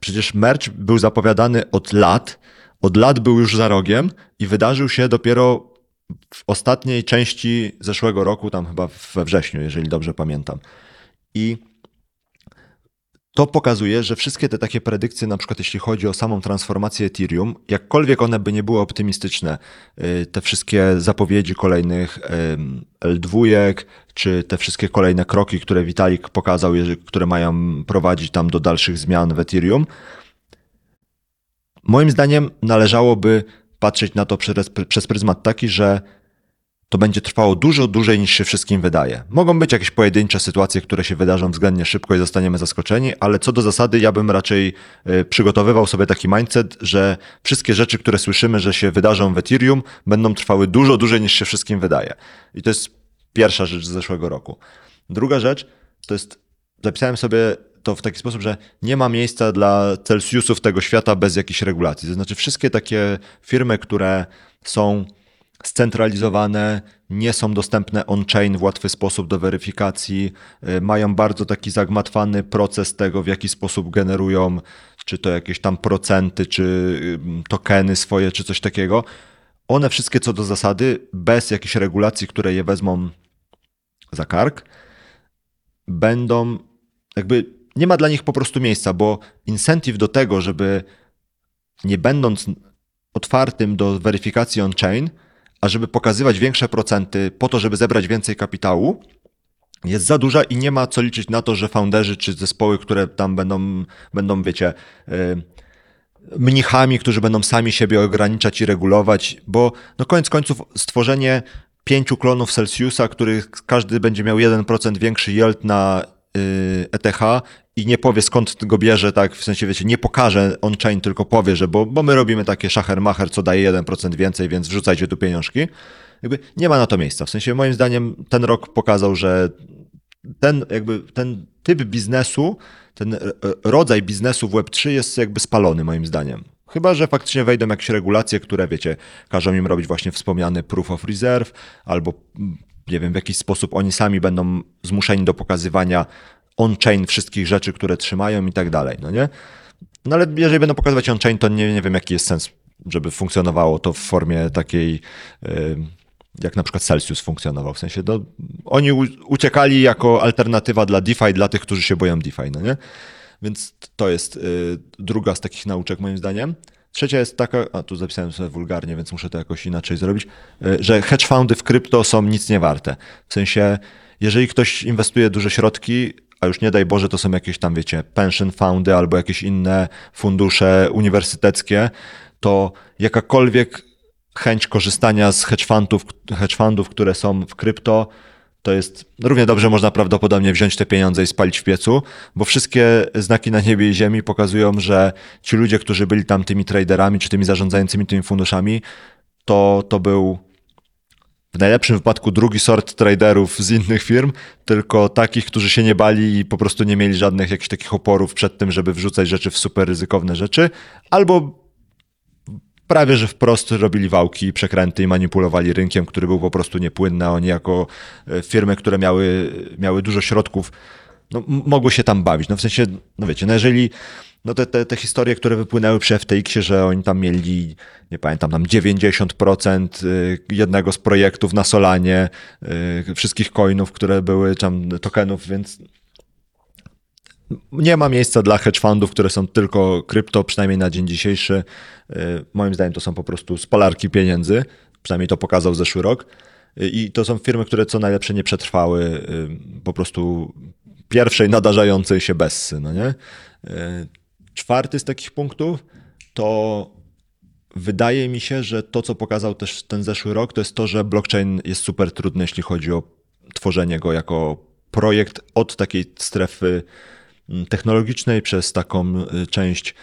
Przecież merch był zapowiadany od lat, od lat był już za rogiem i wydarzył się dopiero w ostatniej części zeszłego roku, tam chyba we wrześniu, jeżeli dobrze pamiętam. I to pokazuje, że wszystkie te takie predykcje, na przykład jeśli chodzi o samą transformację Ethereum, jakkolwiek one by nie były optymistyczne, y, te wszystkie zapowiedzi kolejnych L2, czy te wszystkie kolejne kroki, które Vitalik pokazał, które mają prowadzić tam do dalszych zmian w Ethereum, moim zdaniem należałoby patrzeć na to przez pryzmat taki, że to będzie trwało dużo dłużej niż się wszystkim wydaje. Mogą być jakieś pojedyncze sytuacje, które się wydarzą względnie szybko i zostaniemy zaskoczeni, ale co do zasady ja bym raczej y, przygotowywał sobie taki mindset, że wszystkie rzeczy, które słyszymy, że się wydarzą w Ethereum, będą trwały dużo dłużej niż się wszystkim wydaje. I to jest pierwsza rzecz z zeszłego roku. Druga rzecz to jest, zapisałem sobie to w taki sposób, że nie ma miejsca dla Celsiusów tego świata bez jakichś regulacji. To znaczy, wszystkie takie firmy, które są scentralizowane, nie są dostępne on-chain w łatwy sposób do weryfikacji, y, mają bardzo taki zagmatwany proces tego, w jaki sposób generują, czy to jakieś tam procenty, czy y, tokeny swoje, czy coś takiego. One wszystkie co do zasady, bez jakichś regulacji, które je wezmą za kark, będą jakby nie ma dla nich po prostu miejsca, bo incentive do tego, żeby nie będąc otwartym do weryfikacji on-chain, a żeby pokazywać większe procenty po to, żeby zebrać więcej kapitału, jest za duża i nie ma co liczyć na to, że founderzy czy zespoły, które tam będą, będą wiecie, yy, mnichami, którzy będą sami siebie ograniczać i regulować, bo no koniec końców stworzenie pięciu klonów Celsiusa, których każdy będzie miał 1% większy yield na ETH i nie powie skąd go bierze, tak, w sensie wiecie, nie pokaże on-chain, tylko powie, że bo, bo my robimy takie szacher-macher, co daje 1% więcej, więc wrzucajcie tu pieniążki. Jakby nie ma na to miejsca. W sensie moim zdaniem ten rok pokazał, że ten jakby ten typ biznesu, ten rodzaj biznesu w Web3 jest jakby spalony moim zdaniem. Chyba, że faktycznie wejdą jakieś regulacje, które wiecie, każą im robić właśnie wspomniany proof of reserve, albo nie wiem, w jakiś sposób oni sami będą zmuszeni do pokazywania on-chain wszystkich rzeczy, które trzymają i tak dalej, no nie? No ale jeżeli będą pokazywać on-chain, to nie, nie wiem, jaki jest sens, żeby funkcjonowało to w formie takiej, jak na przykład Celsius funkcjonował. W sensie, no, oni uciekali jako alternatywa dla DeFi, dla tych, którzy się boją DeFi, no nie? Więc to jest y, druga z takich nauczek, moim zdaniem. Trzecia jest taka, a tu zapisałem sobie wulgarnie, więc muszę to jakoś inaczej zrobić, y, że hedge fundy w krypto są nic nie warte. W sensie, jeżeli ktoś inwestuje duże środki, a już nie daj Boże, to są jakieś tam, wiecie, pension fundy albo jakieś inne fundusze uniwersyteckie, to jakakolwiek chęć korzystania z hedge fundów, hedge fundów, które są w krypto, to jest równie dobrze można prawdopodobnie wziąć te pieniądze i spalić w piecu, bo wszystkie znaki na niebie i ziemi pokazują, że ci ludzie, którzy byli tam tymi traderami, czy tymi zarządzającymi tymi funduszami, to, to był w najlepszym wypadku drugi sort traderów z innych firm, tylko takich, którzy się nie bali i po prostu nie mieli żadnych jakichś takich oporów przed tym, żeby wrzucać rzeczy w super ryzykowne rzeczy, albo prawie że wprost robili wałki, przekręty i manipulowali rynkiem, który był po prostu niepłynny, a oni jako e, firmy, które miały, miały dużo środków, no, mogły się tam bawić. No w sensie, no wiecie, no jeżeli no te, te, te historie, które wypłynęły przy FTX-ie, że oni tam mieli, nie pamiętam, tam 90% y, jednego z projektów na Solanie, y, wszystkich coinów, które były tam tokenów, więc nie ma miejsca dla hedge fundów, które są tylko krypto, przynajmniej na dzień dzisiejszy. Y, moim zdaniem to są po prostu spalarki pieniędzy, przynajmniej to pokazał zeszły rok. I to są firmy, które co najlepsze nie przetrwały po prostu pierwszej nadarzającej się bessy, no nie? Czwarty z takich punktów to wydaje mi się, że to, co pokazał też ten zeszły rok, to jest to, że blockchain jest super trudny, jeśli chodzi o tworzenie go jako projekt od takiej strefy technologicznej przez taką y, część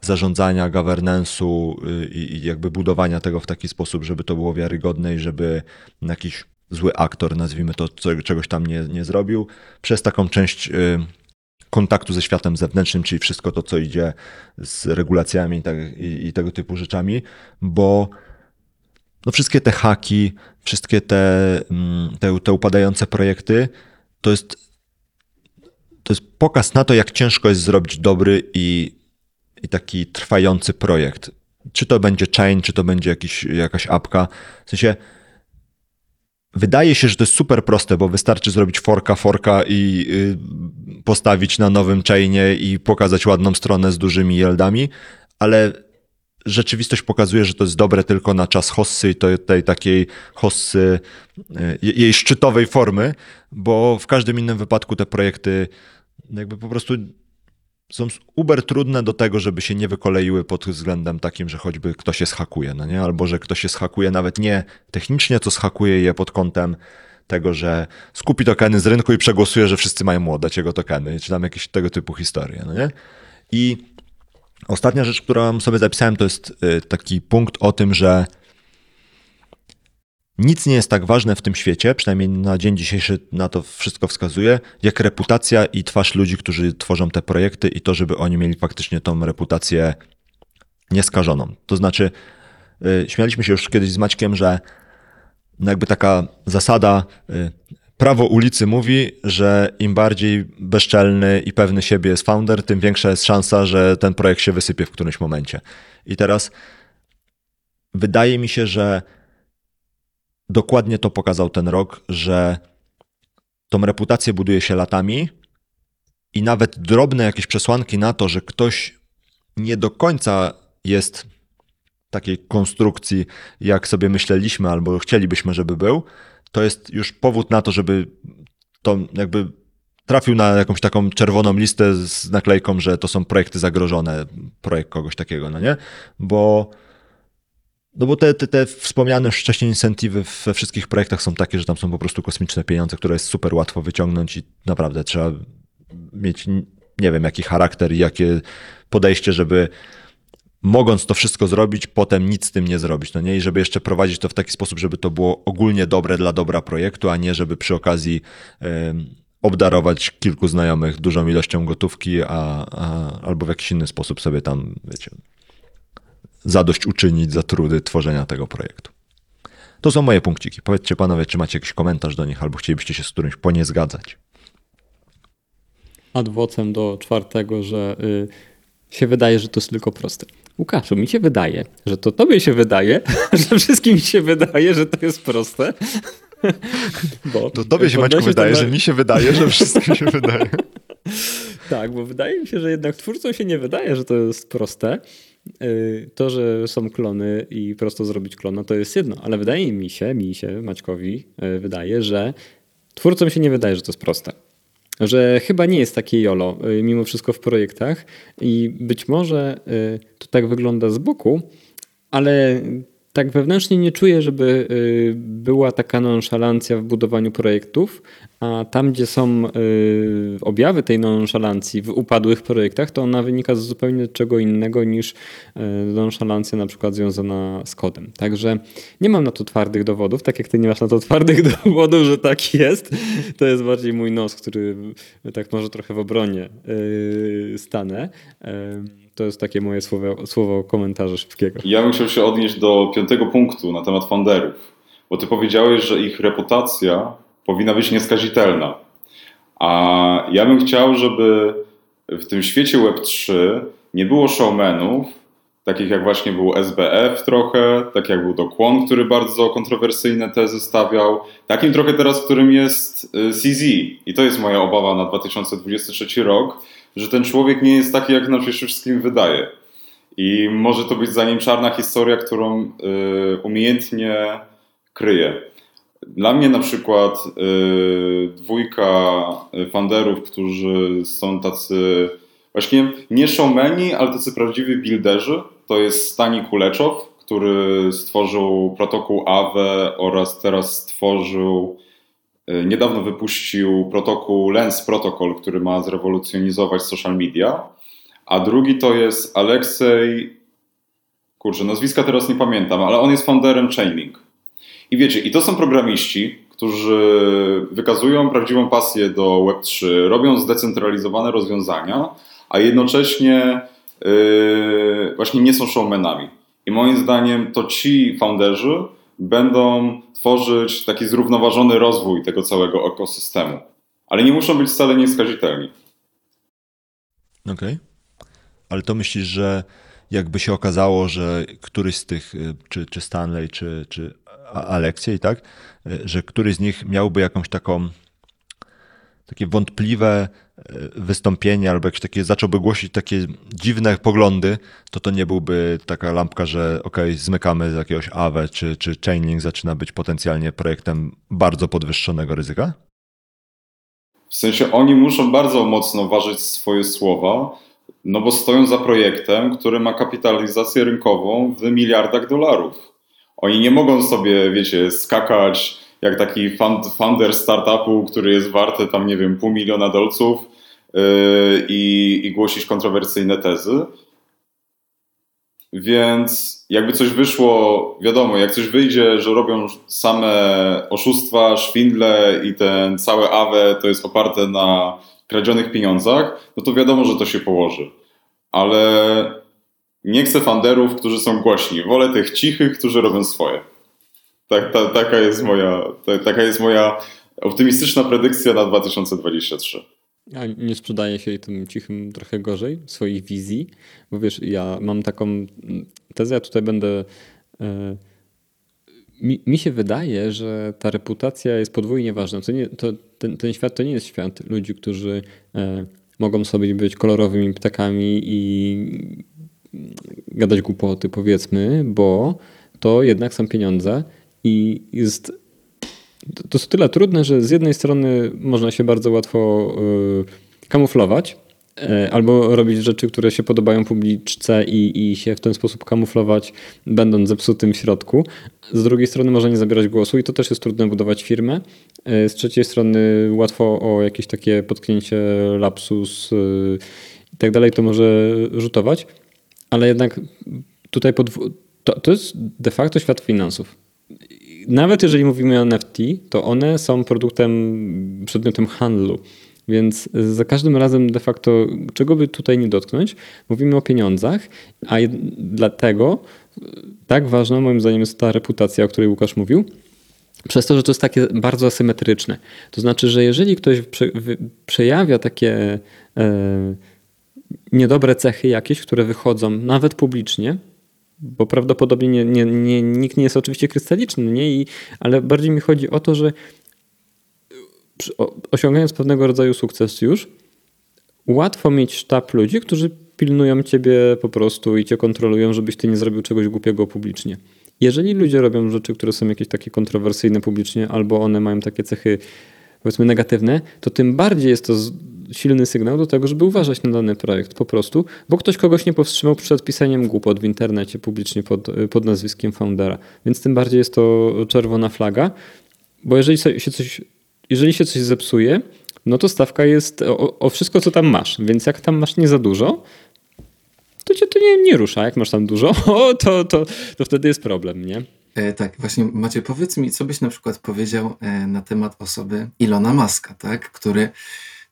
zarządzania, governance'u y, i jakby budowania tego w taki sposób, żeby to było wiarygodne i żeby jakiś zły aktor, nazwijmy to, czegoś tam nie, nie zrobił, przez taką część y, kontaktu ze światem zewnętrznym, czyli wszystko to, co idzie z regulacjami i, tak, i, i tego typu rzeczami, bo no wszystkie te haki, wszystkie te, mm, te, te upadające projekty, to jest, to jest pokaz na to, jak ciężko jest zrobić dobry i, i taki trwający projekt. Czy to będzie chain, czy to będzie jakiś, jakaś apka. W sensie Wydaje się, że to jest super proste, bo wystarczy zrobić forka, forka i y, postawić na nowym chainie i pokazać ładną stronę z dużymi yieldami, ale rzeczywistość pokazuje, że to jest dobre tylko na czas hossy i tej takiej hossy, y, jej szczytowej formy, bo w każdym innym wypadku te projekty jakby po prostu są uber trudne do tego, żeby się nie wykoleiły pod względem takim, że choćby ktoś się schakuje, no nie? Albo że ktoś się schakuje nawet nie technicznie, co schakuje je pod kątem tego, że skupi tokeny z rynku i przegłosuje, że wszyscy mają mu oddać jego tokeny, czy tam jakieś tego typu historie, no nie? I ostatnia rzecz, którą sobie zapisałem, to jest y, taki punkt o tym, że nic nie jest tak ważne w tym świecie, przynajmniej na dzień dzisiejszy na to wszystko wskazuje, jak reputacja i twarz ludzi, którzy tworzą te projekty i to, żeby oni mieli faktycznie tą reputację nieskażoną. To znaczy, yy, śmialiśmy się już kiedyś z Maćkiem, że no jakby taka zasada, yy, prawo ulicy mówi, że im bardziej bezczelny i pewny siebie jest founder, tym większa jest szansa, że ten projekt się wysypie w którymś momencie. I teraz wydaje mi się, że dokładnie to pokazał ten rok, że tą reputację buduje się latami i nawet drobne jakieś przesłanki na to, że ktoś nie do końca jest takiej konstrukcji, jak sobie myśleliśmy albo chcielibyśmy, żeby był, to jest już powód na to, żeby to jakby trafił na jakąś taką czerwoną listę z naklejką, że to są projekty zagrożone, projekt kogoś takiego, no nie? Bo no bo te, te, te wspomniane wcześniej incentywy we wszystkich projektach są takie, że tam są po prostu kosmiczne pieniądze, które jest super łatwo wyciągnąć i naprawdę trzeba mieć, nie wiem, jaki charakter i jakie podejście, żeby mogąc to wszystko zrobić, potem nic z tym nie zrobić, no nie? I żeby jeszcze prowadzić to w taki sposób, żeby to było ogólnie dobre dla dobra projektu, a nie żeby przy okazji obdarować kilku znajomych dużą ilością gotówki, a, a, albo w jakiś inny sposób sobie tam, wiecie, zadość uczynić za trudy tworzenia tego projektu. To są moje punkciki. Powiedzcie panowie, czy macie jakiś komentarz do nich, albo chcielibyście się z którymś po nie zgadzać. Adwocem do czwartego, że y, się wydaje, że to jest tylko proste. Łukaszu, mi się wydaje, że to tobie się wydaje, że wszystkim się wydaje, że to jest proste. Bo to tobie się, Maćku, wydaje, że mi się wydaje, że wszystkim się wydaje. tak, bo wydaje mi się, że jednak twórcom się nie wydaje, że to jest proste. Y, to, że są klony i prosto zrobić klona, to jest jedno, ale wydaje mi się, mi się, Maćkowi, y, wydaje, że twórcom się nie wydaje, że to jest proste. Że chyba nie jest takie jolo, y, mimo wszystko w projektach i być może to tak wygląda z boku, ale tak wewnętrznie nie czuję, żeby y, była taka nonszalancja w budowaniu projektów, a tam, gdzie są y, objawy tej nonszalancji w upadłych projektach, to ona wynika z zupełnie czego innego niż y, nonszalancja na przykład związana z kodem. Także nie mam na to twardych dowodów, tak jak ty nie masz na to twardych dowodów, że tak jest. To jest bardziej mój nos, który tak może trochę w obronie stanę. To jest takie moje słowo, słowo komentarza szybkiego. Ja bym chciał się odnieść do piątego punktu na temat founderów, bo ty powiedziałeś, że ich reputacja powinna być nieskazitelna. A ja bym chciał, żeby w tym świecie Web3 nie było showmenów, takich jak właśnie był SBF trochę, tak jak był Dokłon, który bardzo kontrowersyjne tezy stawiał, takim trochę teraz, którym jest CZ. I to jest moja obawa na 2023 rok, że ten człowiek nie jest taki, jak nam się wszystkim wydaje. I może to być za nim czarna historia, którą y, umiejętnie kryje. Dla mnie na przykład y, dwójka funderów, którzy są tacy właśnie nie showmeni, ale tacy prawdziwi builderzy, to jest Stani Kuleczow, który stworzył protokół AWE oraz teraz stworzył niedawno wypuścił protokół Lens Protocol, który ma zrewolucjonizować social media, a drugi to jest Aleksej, kurczę, nazwiska teraz nie pamiętam, ale on jest founderem Chainlink. I wiecie, i to są programiści, którzy wykazują prawdziwą pasję do Web3, robią zdecentralizowane rozwiązania, a jednocześnie yy, właśnie nie są showmenami. I moim zdaniem to ci founderzy będą tworzyć taki zrównoważony rozwój tego całego ekosystemu. Ale nie muszą być wcale nieskazitelni. Okej. Okay. Ale to myślisz, że jakby się okazało, że któryś z tych, y, czy, czy Stanley, czy, czy Aleksiej, tak, y, że któryś z nich miałby jakąś taką takie wątpliwe e, wystąpienie albo jakieś takie, zacząłby głosić takie dziwne poglądy, to to nie byłby taka lampka, że ok, zmykamy z jakiegoś AWE, czy, czy Chainlink zaczyna być potencjalnie projektem bardzo podwyższonego ryzyka? W sensie oni muszą bardzo mocno ważyć swoje słowa, no bo stoją za projektem, który ma kapitalizację rynkową w miliardach dolarów. Oni nie mogą sobie, wiecie, skakać jak taki founder startupu, który jest warty tam, nie wiem, pół miliona dolców yy, i, i głosić kontrowersyjne tezy. Więc jakby coś wyszło, wiadomo, jak coś wyjdzie, że robią same oszustwa, szwindle i ten całe AWE to jest oparte na kradzionych pieniądzach, no to wiadomo, że to się położy. Ale nie chcę funderów, którzy są głośni. Wolę tych cichych, którzy robią swoje. Tak, ta, taka, jest moja, ta, taka jest moja optymistyczna predykcja na 2023. A nie sprzedaje się tym cichym trochę gorzej swoich wizji? Bo wiesz, ja mam taką tezę, ja tutaj będę. E, mi, mi się wydaje, że ta reputacja jest podwójnie ważna. To nie, to, ten, ten świat to nie jest świat ludzi, którzy e, mogą sobie być kolorowymi ptakami i gadać głupoty, powiedzmy, bo to jednak są pieniądze i jest to jest tyle trudne, że z jednej strony można się bardzo łatwo y, kamuflować, y, albo robić rzeczy, które się podobają publiczce i, i się w ten sposób kamuflować, będąc zepsutym w środku. Z drugiej strony można nie zabierać głosu i to też jest trudne budować firmę. Y, z trzeciej strony łatwo o jakieś takie potknięcie, lapsus i tak dalej to może rzutować, ale jednak tutaj to, to jest de facto świat finansów nawet jeżeli mówimy o NFT, to one są produktem, przedmiotem handlu. Więc za każdym razem de facto, czego by tutaj nie dotknąć, mówimy o pieniądzach, a dlatego tak ważna moim zdaniem jest ta reputacja, o której Łukasz mówił, przez to, że to jest takie bardzo asymetryczne. To znaczy, że jeżeli ktoś prze, przejawia takie e, niedobre cechy jakieś, które wychodzą nawet publicznie, bo prawdopodobnie nie, nie, nie, nikt nie jest oczywiście krystaliczny, nie? I, ale bardziej mi chodzi o to, że osiągając pewnego rodzaju sukces już, łatwo mieć sztab ludzi, którzy pilnują ciebie po prostu i cię kontrolują, żebyś ty nie zrobił czegoś głupiego publicznie. Jeżeli ludzie robią rzeczy, które są jakieś takie kontrowersyjne publicznie, albo one mają takie cechy, powiedzmy, negatywne, to tym bardziej jest to silny sygnał do tego, żeby uważać na dany projekt po prostu, bo ktoś kogoś nie powstrzymał przed pisaniem głupot w internecie publicznie pod, pod nazwiskiem foundera. Więc tym bardziej jest to czerwona flaga, bo jeżeli się coś, jeżeli się coś zepsuje, no to stawka jest o, o wszystko, co tam masz. Więc jak tam masz nie za dużo, to cię to nie, nie rusza. Jak masz tam dużo, to, to, to wtedy jest problem, nie? E, tak, właśnie Macie, powiedz mi, co byś na przykład powiedział e, na temat osoby Ilona Maska, tak, który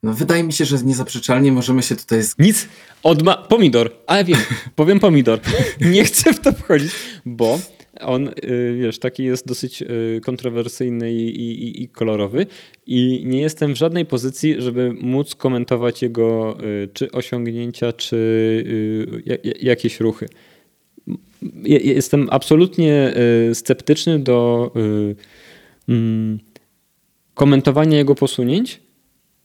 no, wydaje mi się, że niezaprzeczalnie możemy się tutaj... Z... Nic. Odma... Pomidor. Ale wiem, powiem pomidor. Nie chcę w to wchodzić, bo on, y, wiesz, taki jest dosyć y, kontrowersyjny i, i, i, kolorowy i nie jestem w żadnej pozycji, żeby móc komentować jego y, czy osiągnięcia, czy jakieś ruchy. Jestem absolutnie sceptyczny do mm, komentowania jego posunięć,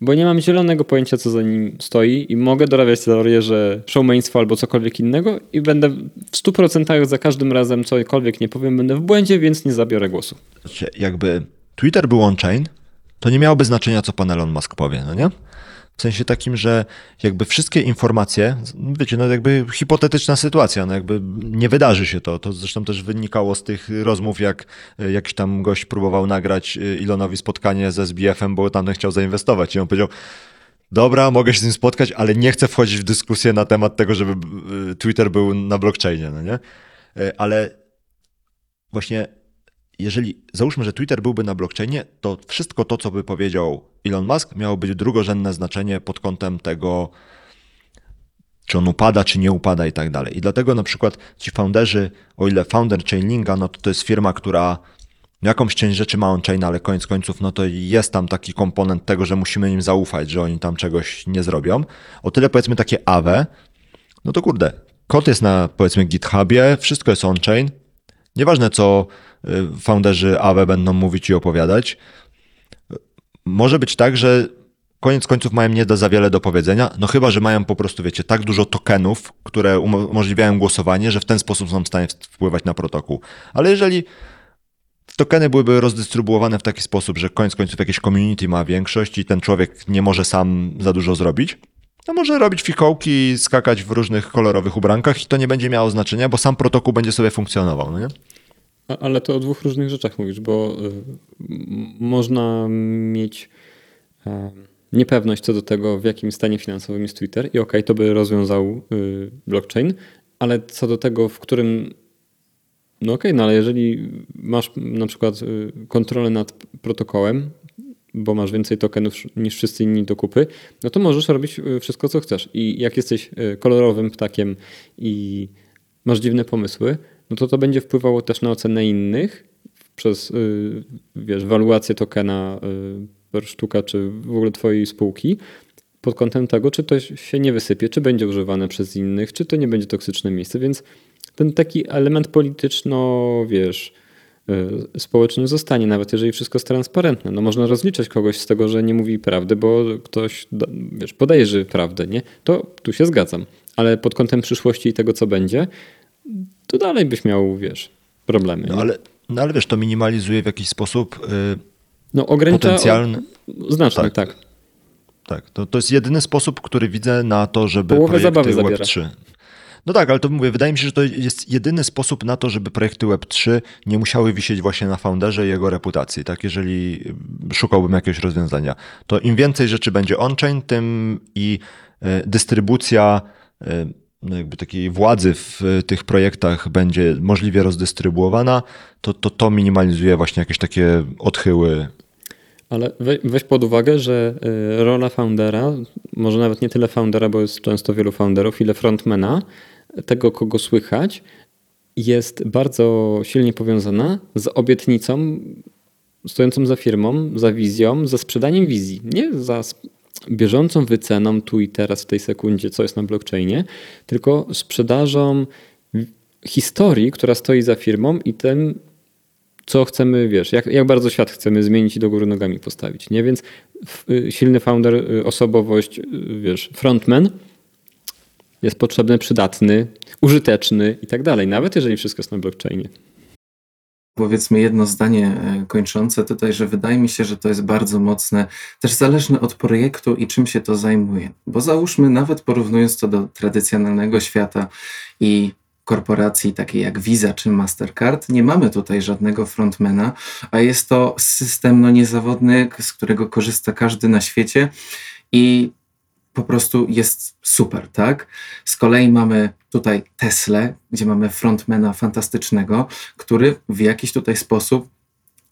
bo nie mam zielonego pojęcia, co za nim stoi i mogę dorabiać teorię, że showmaństwo albo cokolwiek innego i będę w 100% za każdym razem cokolwiek nie powiem, będę w błędzie, więc nie zabiorę głosu. Znaczy, jakby Twitter był on-chain, to nie miałoby znaczenia, co pan Elon Musk powie, no nie? W sensie takim, że jakby wszystkie informacje, wiecie, no jakby hipotetyczna sytuacja, no jakby nie wydarzy się to. To zresztą też wynikało z tych rozmów, jak e, jakiś tam gość próbował nagrać e, Ilonowi spotkanie ze SBF-em, bo tam chciał zainwestować i on powiedział, dobra, mogę się z nim spotkać, ale nie chcę wchodzić w dyskusję na temat tego, żeby e, Twitter był na blockchainie, no nie? Ale właśnie jeżeli załóżmy, że Twitter byłby na blockchainie, to wszystko to, co by powiedział Elon Musk, miało być drugorzędne znaczenie pod kątem tego, czy on upada, czy nie upada i tak dalej. I dlatego na przykład ci founderzy, o ile founder Chainlinga, no to to jest firma, która jakąś część rzeczy ma on-chain, ale koniec końców, no to jest tam taki komponent tego, że musimy im zaufać, że oni tam czegoś nie zrobią. O tyle powiedzmy takie AWE, no to kurde, kod jest na powiedzmy GitHubie, wszystko jest on-chain. Nieważne co founderzy AWE będą mówić i opowiadać. Może być tak, że koniec końców mają nie za wiele do powiedzenia, no chyba, że mają po prostu, wiecie, tak dużo tokenów, które umożliwiają głosowanie, że w ten sposób są w stanie wpływać na protokół. Ale jeżeli tokeny byłyby rozdystrybuowane w taki sposób, że koniec końców jakieś community ma większość i ten człowiek nie może sam za dużo zrobić, no może robić fikołki, skakać w różnych kolorowych ubrankach i to nie będzie miało znaczenia, bo sam protokół będzie sobie funkcjonował, no nie? Ale to o dwóch różnych rzeczach mówisz, bo y, można mieć niepewność co do tego, w jakim stanie finansowym jest Twitter i okej, okay, to by rozwiązał y, blockchain, ale co do tego, w którym. No okej, okay, no ale jeżeli masz na przykład y, kontrolę nad protokołem, bo masz więcej tokenów niż wszyscy inni do kupy, no to możesz robić wszystko, co chcesz. I jak jesteś kolorowym ptakiem i masz dziwne pomysły, no to to będzie wpływało też na ocenę innych przez, wiesz, waluację tokena per sztuka, czy w ogóle twojej spółki pod kątem tego, czy to się nie wysypie, czy będzie używane przez innych, czy to nie będzie toksyczne miejsce, więc ten taki element polityczno, wiesz, y, społeczny zostanie, nawet jeżeli wszystko jest transparentne. No można rozliczać kogoś z tego, że nie mówi prawdy, bo ktoś, wiesz, podejrzy prawdę, nie? To tu się zgadzam. Ale pod kątem przyszłości i tego, co będzie, to dalej byś miał, wiesz, problemy. No ale, no ale wiesz, to minimalizuje w jakiś sposób yy, no, ogranicza potencjalny... O, znacznie, tak. tak. Tak, to, to jest jedyny sposób, który widzę na to, żeby Połowę projekty Web3... No tak, ale to mówię, wydaje mi się, że to jest jedyny sposób na to, żeby projekty Web3 nie musiały wisieć właśnie na founderze i jego reputacji, tak, jeżeli szukałbym jakiegoś rozwiązania. To im więcej rzeczy będzie on-chain, tym i e, dystrybucja e, no jakby takiej władzy w tych projektach będzie możliwie rozdystrybuowana, to to, to minimalizuje właśnie jakieś takie odchyły ale weź pod uwagę, że y, rola foundera, może nawet nie tyle foundera, bo jest często wielu founderów, ile frontmana, tego kogo słychać, jest bardzo silnie powiązana z obietnicą stojącą za firmą, za wizją, za sprzedaniem wizji. Nie za bieżącą wyceną tu i teraz w tej sekundzie, co jest na blockchainie, tylko sprzedażą historii, która stoi za firmą i tym, co chcemy, wiesz, jak, jak bardzo świat chcemy zmienić i do góry nogami postawić, nie? Więc y, silny founder, y, osobowość, y, wiesz, frontman jest potrzebny, przydatny, użyteczny i tak dalej, nawet jeżeli wszystko jest na blockchainie. Powiedzmy jedno zdanie e, kończące tutaj, że wydaje mi się, że to jest bardzo mocne, też zależne od projektu i czym się to zajmuje. Bo załóżmy, nawet porównując to do tradycjonalnego świata i korporacji takiej jak Visa czy Mastercard. Nie mamy tutaj żadnego frontmana, a jest to system no, niezawodny, z którego korzysta każdy na świecie i po prostu jest super, tak? Z kolei mamy tutaj Tesla, gdzie mamy frontmana fantastycznego, który w jakiś tutaj sposób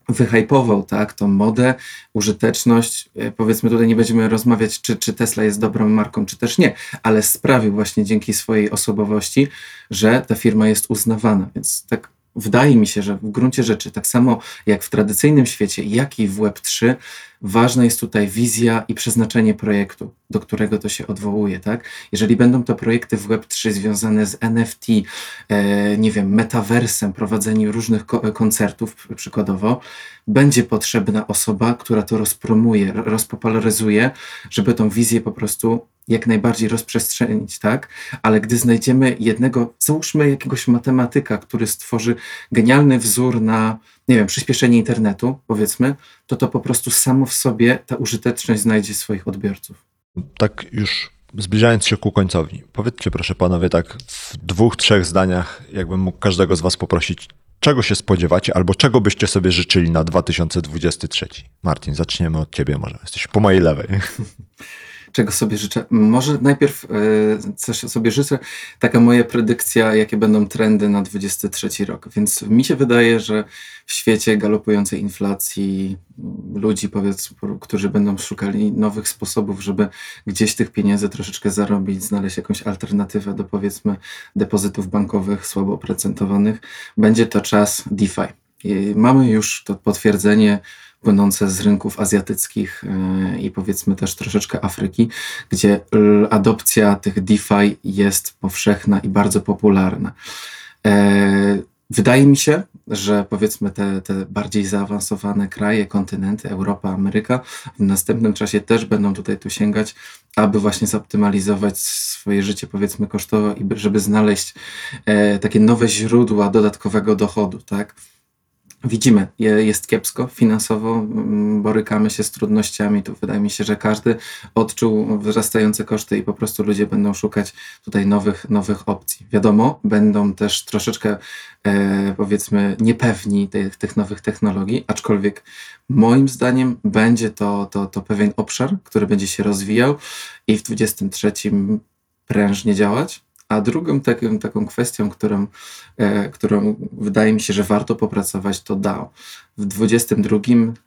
wyhypował tak, tą modę, użyteczność. E, powiedzmy, tutaj nie będziemy rozmawiać, czy, czy Tesla jest dobrą marką, czy też nie, ale sprawił właśnie dzięki swojej osobowości, że ta firma jest uznawana. Więc tak wydaje mi się, że w gruncie rzeczy, tak samo jak w tradycyjnym świecie, jak i w Web3, ważna jest tutaj wizja i przeznaczenie projektu, do którego to się odwołuje. Tak? Jeżeli będą to projekty w Web3 związane z NFT, e, nie wiem, metaversem, prowadzeniem różnych ko koncertów przykładowo, będzie potrzebna osoba, która to rozpromuje, rozpopularyzuje, żeby tą wizję po prostu jak najbardziej rozprzestrzenić, tak? Ale gdy znajdziemy jednego, załóżmy jakiegoś matematyka, który stworzy genialny wzór na, nie wiem, przyspieszenie internetu, powiedzmy, to to po prostu samo w sobie ta użyteczność znajdzie swoich odbiorców. Tak już zbliżając się ku końcowi, powiedzcie proszę panowie tak w dwóch, trzech zdaniach, jakbym mógł każdego z was poprosić, czego się spodziewacie albo czego byście sobie życzyli na 2023? Martin, zaczniemy od ciebie może. Jesteś po mojej lewej. czego sobie życzę. Może najpierw e, coś sobie życzę. Taka moja predykcja, jakie będą trendy na 23 rok. Więc mi się wydaje, że w świecie galopującej inflacji, ludzi, powiedzmy, którzy będą szukali nowych sposobów, żeby gdzieś tych pieniędzy troszeczkę zarobić, znaleźć jakąś alternatywę do powiedzmy depozytów bankowych słabo oprocentowanych, będzie to czas DeFi. I mamy już to potwierdzenie płynące z rynków azjatyckich e, i powiedzmy też troszeczkę Afryki, gdzie adopcja tych DeFi jest powszechna i bardzo popularna. E, wydaje mi się, że powiedzmy te, te bardziej zaawansowane kraje, kontynenty, Europa, Ameryka w następnym czasie też będą tutaj tu sięgać, aby właśnie zoptymalizować swoje życie powiedzmy kosztowo i żeby znaleźć e, takie nowe źródła dodatkowego dochodu, tak? Widzimy, jest kiepsko finansowo, mm, borykamy się z trudnościami. Tu wydaje mi się, że każdy odczuł wzrastające koszty i po prostu ludzie będą szukać tutaj nowych, nowych opcji. Wiadomo, będą też troszeczkę e, powiedzmy niepewni tych, tych nowych technologii, aczkolwiek moim zdaniem będzie to, to, to pewien obszar, który będzie się rozwijał i w 23 prężnie działać A drugą taką, taką kwestią, którą, e, którą wydaje mi się, że warto popracować, to DAO. W 22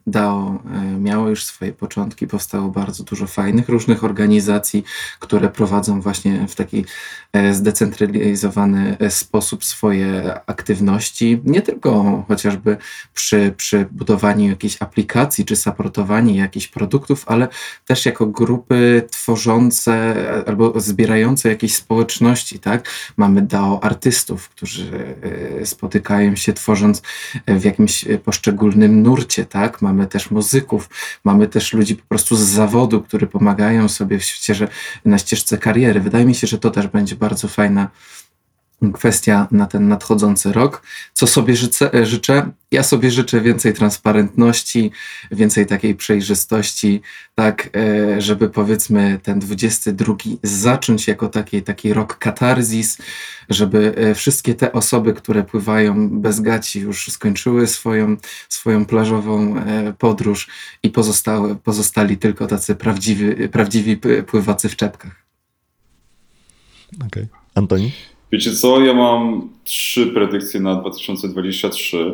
DAO e, miało już swoje początki, powstało bardzo dużo fajnych różnych organizacji, które prowadzą właśnie w taki e, zdecentralizowany e, sposób swoje aktywności, nie tylko chociażby przy, przy budowaniu jakiejś aplikacji czy supportowaniu jakichś produktów, ale też jako grupy tworzące albo zbierające jakieś społeczności, tak? Mamy DAO artystów, którzy spotykają się tworząc w jakimś poszczególnym poszczególnym nurcie, tak? Mamy też muzyków, mamy też ludzi po prostu z zawodu, którzy pomagają sobie w na ścieżce kariery. Wydaje mi się, że to też będzie bardzo fajna kwestia na ten nadchodzący rok. Co sobie życzę, życzę? Ja sobie życzę więcej transparentności, więcej takiej przejrzystości, tak, e, żeby powiedzmy ten 22 zacząć jako taki, taki rok katarzis, żeby e, wszystkie te osoby, które pływają bez gaci już skończyły swoją, swoją plażową e, podróż i pozostały, pozostali tylko tacy prawdziwi, prawdziwi pływacy w czepkach. Okej. Okay. Antoni? Wiecie co, ja mam trzy predykcje na 2023.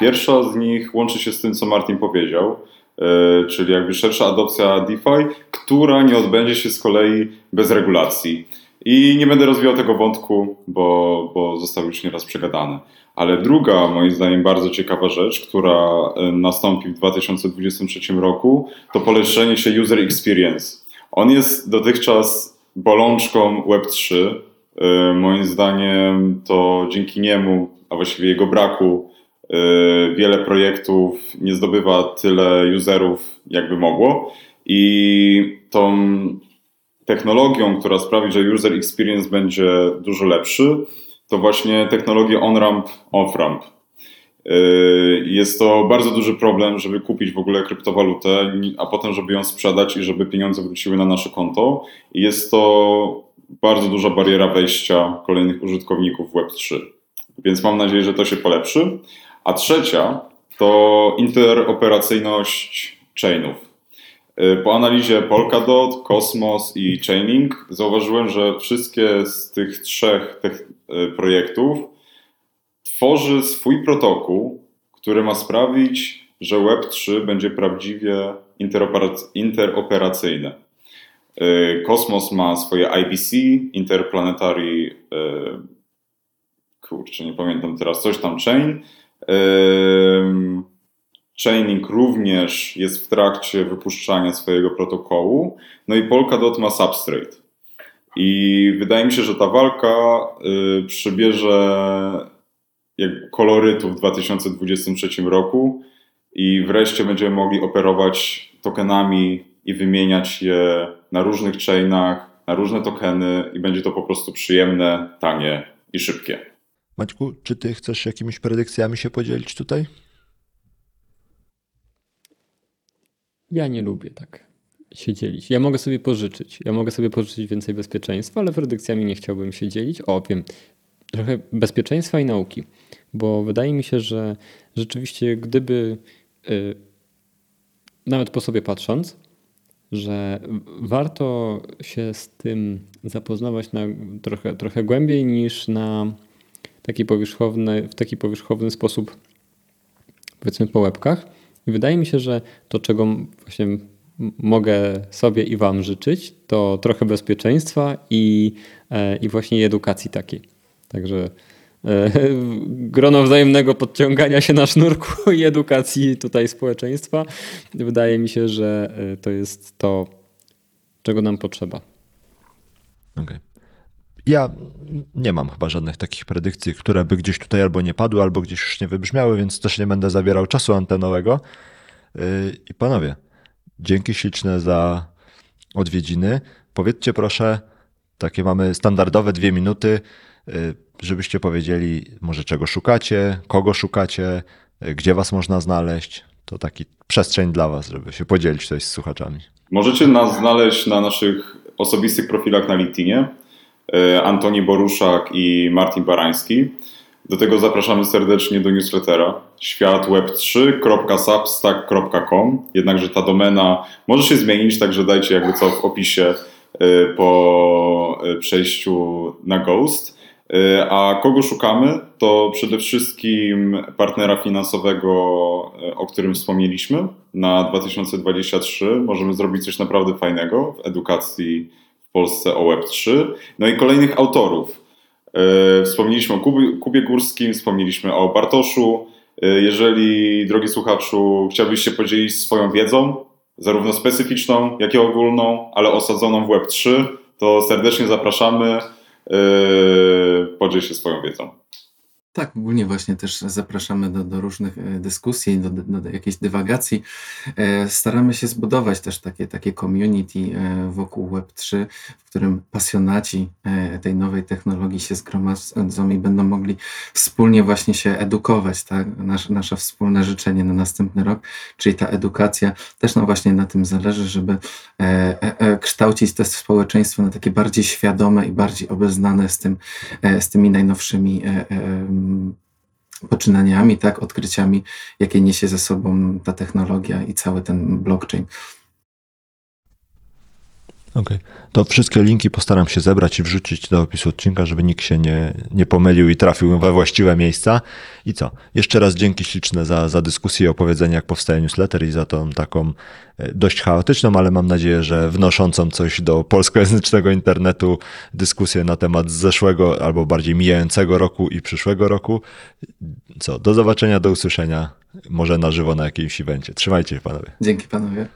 Pierwsza z nich łączy się z tym, co Martin powiedział, yy, czyli jakby szersza adopcja DeFi, która nie odbędzie się z kolei bez regulacji. I nie będę rozwijał tego wątku, bo, bo został już nieraz przegadany. Ale druga, moim zdaniem, bardzo ciekawa rzecz, która e, nastąpi w 2023 roku, to polepszenie się user experience. On jest dotychczas bolączką Web3, E, moim zdaniem to dzięki niemu, a właściwie jego braku, e, wiele projektów nie zdobywa tyle userów, jakby mogło. I tą technologią, która sprawi, że user experience będzie dużo lepszy, to właśnie technologia on-ramp, off-ramp. E, jest to bardzo duży problem, żeby kupić w ogóle kryptowalutę, a potem, żeby ją sprzedać i żeby pieniądze wróciły na nasze konto. Jest to bardzo duża bariera wejścia kolejnych użytkowników Web3. Więc mam nadzieję, że to się polepszy. A trzecia to interoperacyjność chainów. Y, po analizie Polkadot, Cosmos i Chaining zauważyłem, że wszystkie z tych trzech y, projektów tworzy swój protokół, który ma sprawić, że Web3 będzie prawdziwie interoperacyjne. Y, Kosmos ma swoje IBC, Interplanetary, y, kurczę, nie pamiętam teraz, coś tam chain. Y, Chaining również jest w trakcie wypuszczania swojego protokołu. No i Polkadot ma Substrate. I wydaje mi się, że ta walka przybierze kolorytu w 2023 roku i wreszcie będziemy mogli operować tokenami i wymieniać je na różnych chainach, na różne tokeny i będzie to po prostu przyjemne, tanie i szybkie. Maćku, czy ty chcesz jakimiś predykcjami się podzielić tutaj? Ja nie lubię tak się dzielić. Ja mogę sobie pożyczyć. Ja mogę sobie pożyczyć więcej bezpieczeństwa, ale predykcjami nie chciałbym się dzielić. O, wiem, trochę bezpieczeństwa i nauki, bo wydaje mi się, że rzeczywiście gdyby yy, nawet po sobie patrząc, że warto się z tym zapoznawać na trochę, trochę głębiej niż na taki powierzchowny, w taki powierzchowny sposób, powiedzmy po łebkach. Wydaje mi się, że to, czego właśnie mogę sobie i Wam życzyć, to trochę bezpieczeństwa i, e, i właśnie edukacji takiej. Także grono wzajemnego podciągania się na sznurku i edukacji tutaj społeczeństwa. Wydaje mi się, że e, to jest to, czego nam potrzeba. Okay. Ja nie mam chyba żadnych takich predykcji, które by gdzieś tutaj albo nie padły, albo gdzieś już nie wybrzmiały, więc też nie będę zabierał czasu antenowego. E, I panowie, dzięki śliczne za odwiedziny. Powiedzcie proszę, takie mamy standardowe dwie minuty żebyście powiedzieli może czego szukacie, kogo szukacie, gdzie was można znaleźć. To taki przestrzeń dla was, żeby się podzielić tutaj z słuchaczami. Możecie nas znaleźć na naszych osobistych profilach na LinkedInie. E, Antoni Boruszak i Martin Barański. Do tego zapraszamy serdecznie do newslettera światweb3.substack.com. Jednakże ta domena może się zmienić, także dajcie jakby co w opisie y, po przejściu na Ghost. Y, A kogo szukamy? To przede wszystkim partnera finansowego, y, o którym wspomnieliśmy na 2023. Możemy zrobić coś naprawdę fajnego w edukacji w Polsce o Web3. No i kolejnych autorów. Y, Wspomnieliśmy o Kubie, Górskim, wspomnieliśmy o Bartoszu. Jeżeli, drogi słuchaczu, chciałbyś się podzielić swoją wiedzą, zarówno specyficzną, jak i ogólną, ale osadzoną w Web3, to serdecznie zapraszamy. Yy, podziel się swoją wiedzą. Tak, ogólnie właśnie też zapraszamy do, do różnych e, dyskusji, do, do, do jakiejś dywagacji. E, Staramy się zbudować też takie, takie community e, wokół Web3, w którym pasjonaci e, tej nowej technologii się zgromadzą i będą mogli wspólnie właśnie się edukować. Tak? Nasze, nasze wspólne życzenie na następny rok, czyli ta edukacja, też nam właśnie na tym zależy, żeby e, e, kształcić to społeczeństwo na takie bardziej świadome i bardziej obeznane z, tym, z tymi najnowszymi poczynaniami, tak, odkryciami, jakie niesie ze sobą ta technologia i cały ten blockchain. Okej. To wszystkie linki postaram się zebrać i wrzucić do opisu odcinka, żeby nikt się nie, nie pomylił i trafił we właściwe miejsca. I co? Jeszcze raz dzięki śliczne za, za dyskusję i opowiedzenie, jak powstaje newsletter i za tą taką e, dość chaotyczną, ale mam nadzieję, że wnoszącą coś do polskojęzycznego internetu dyskusję na temat zeszłego albo bardziej mijającego roku i przyszłego roku. Co? Do zobaczenia, do usłyszenia. Może na żywo na jakimś evencie. Trzymajcie się, panowie. Dzięki panowie.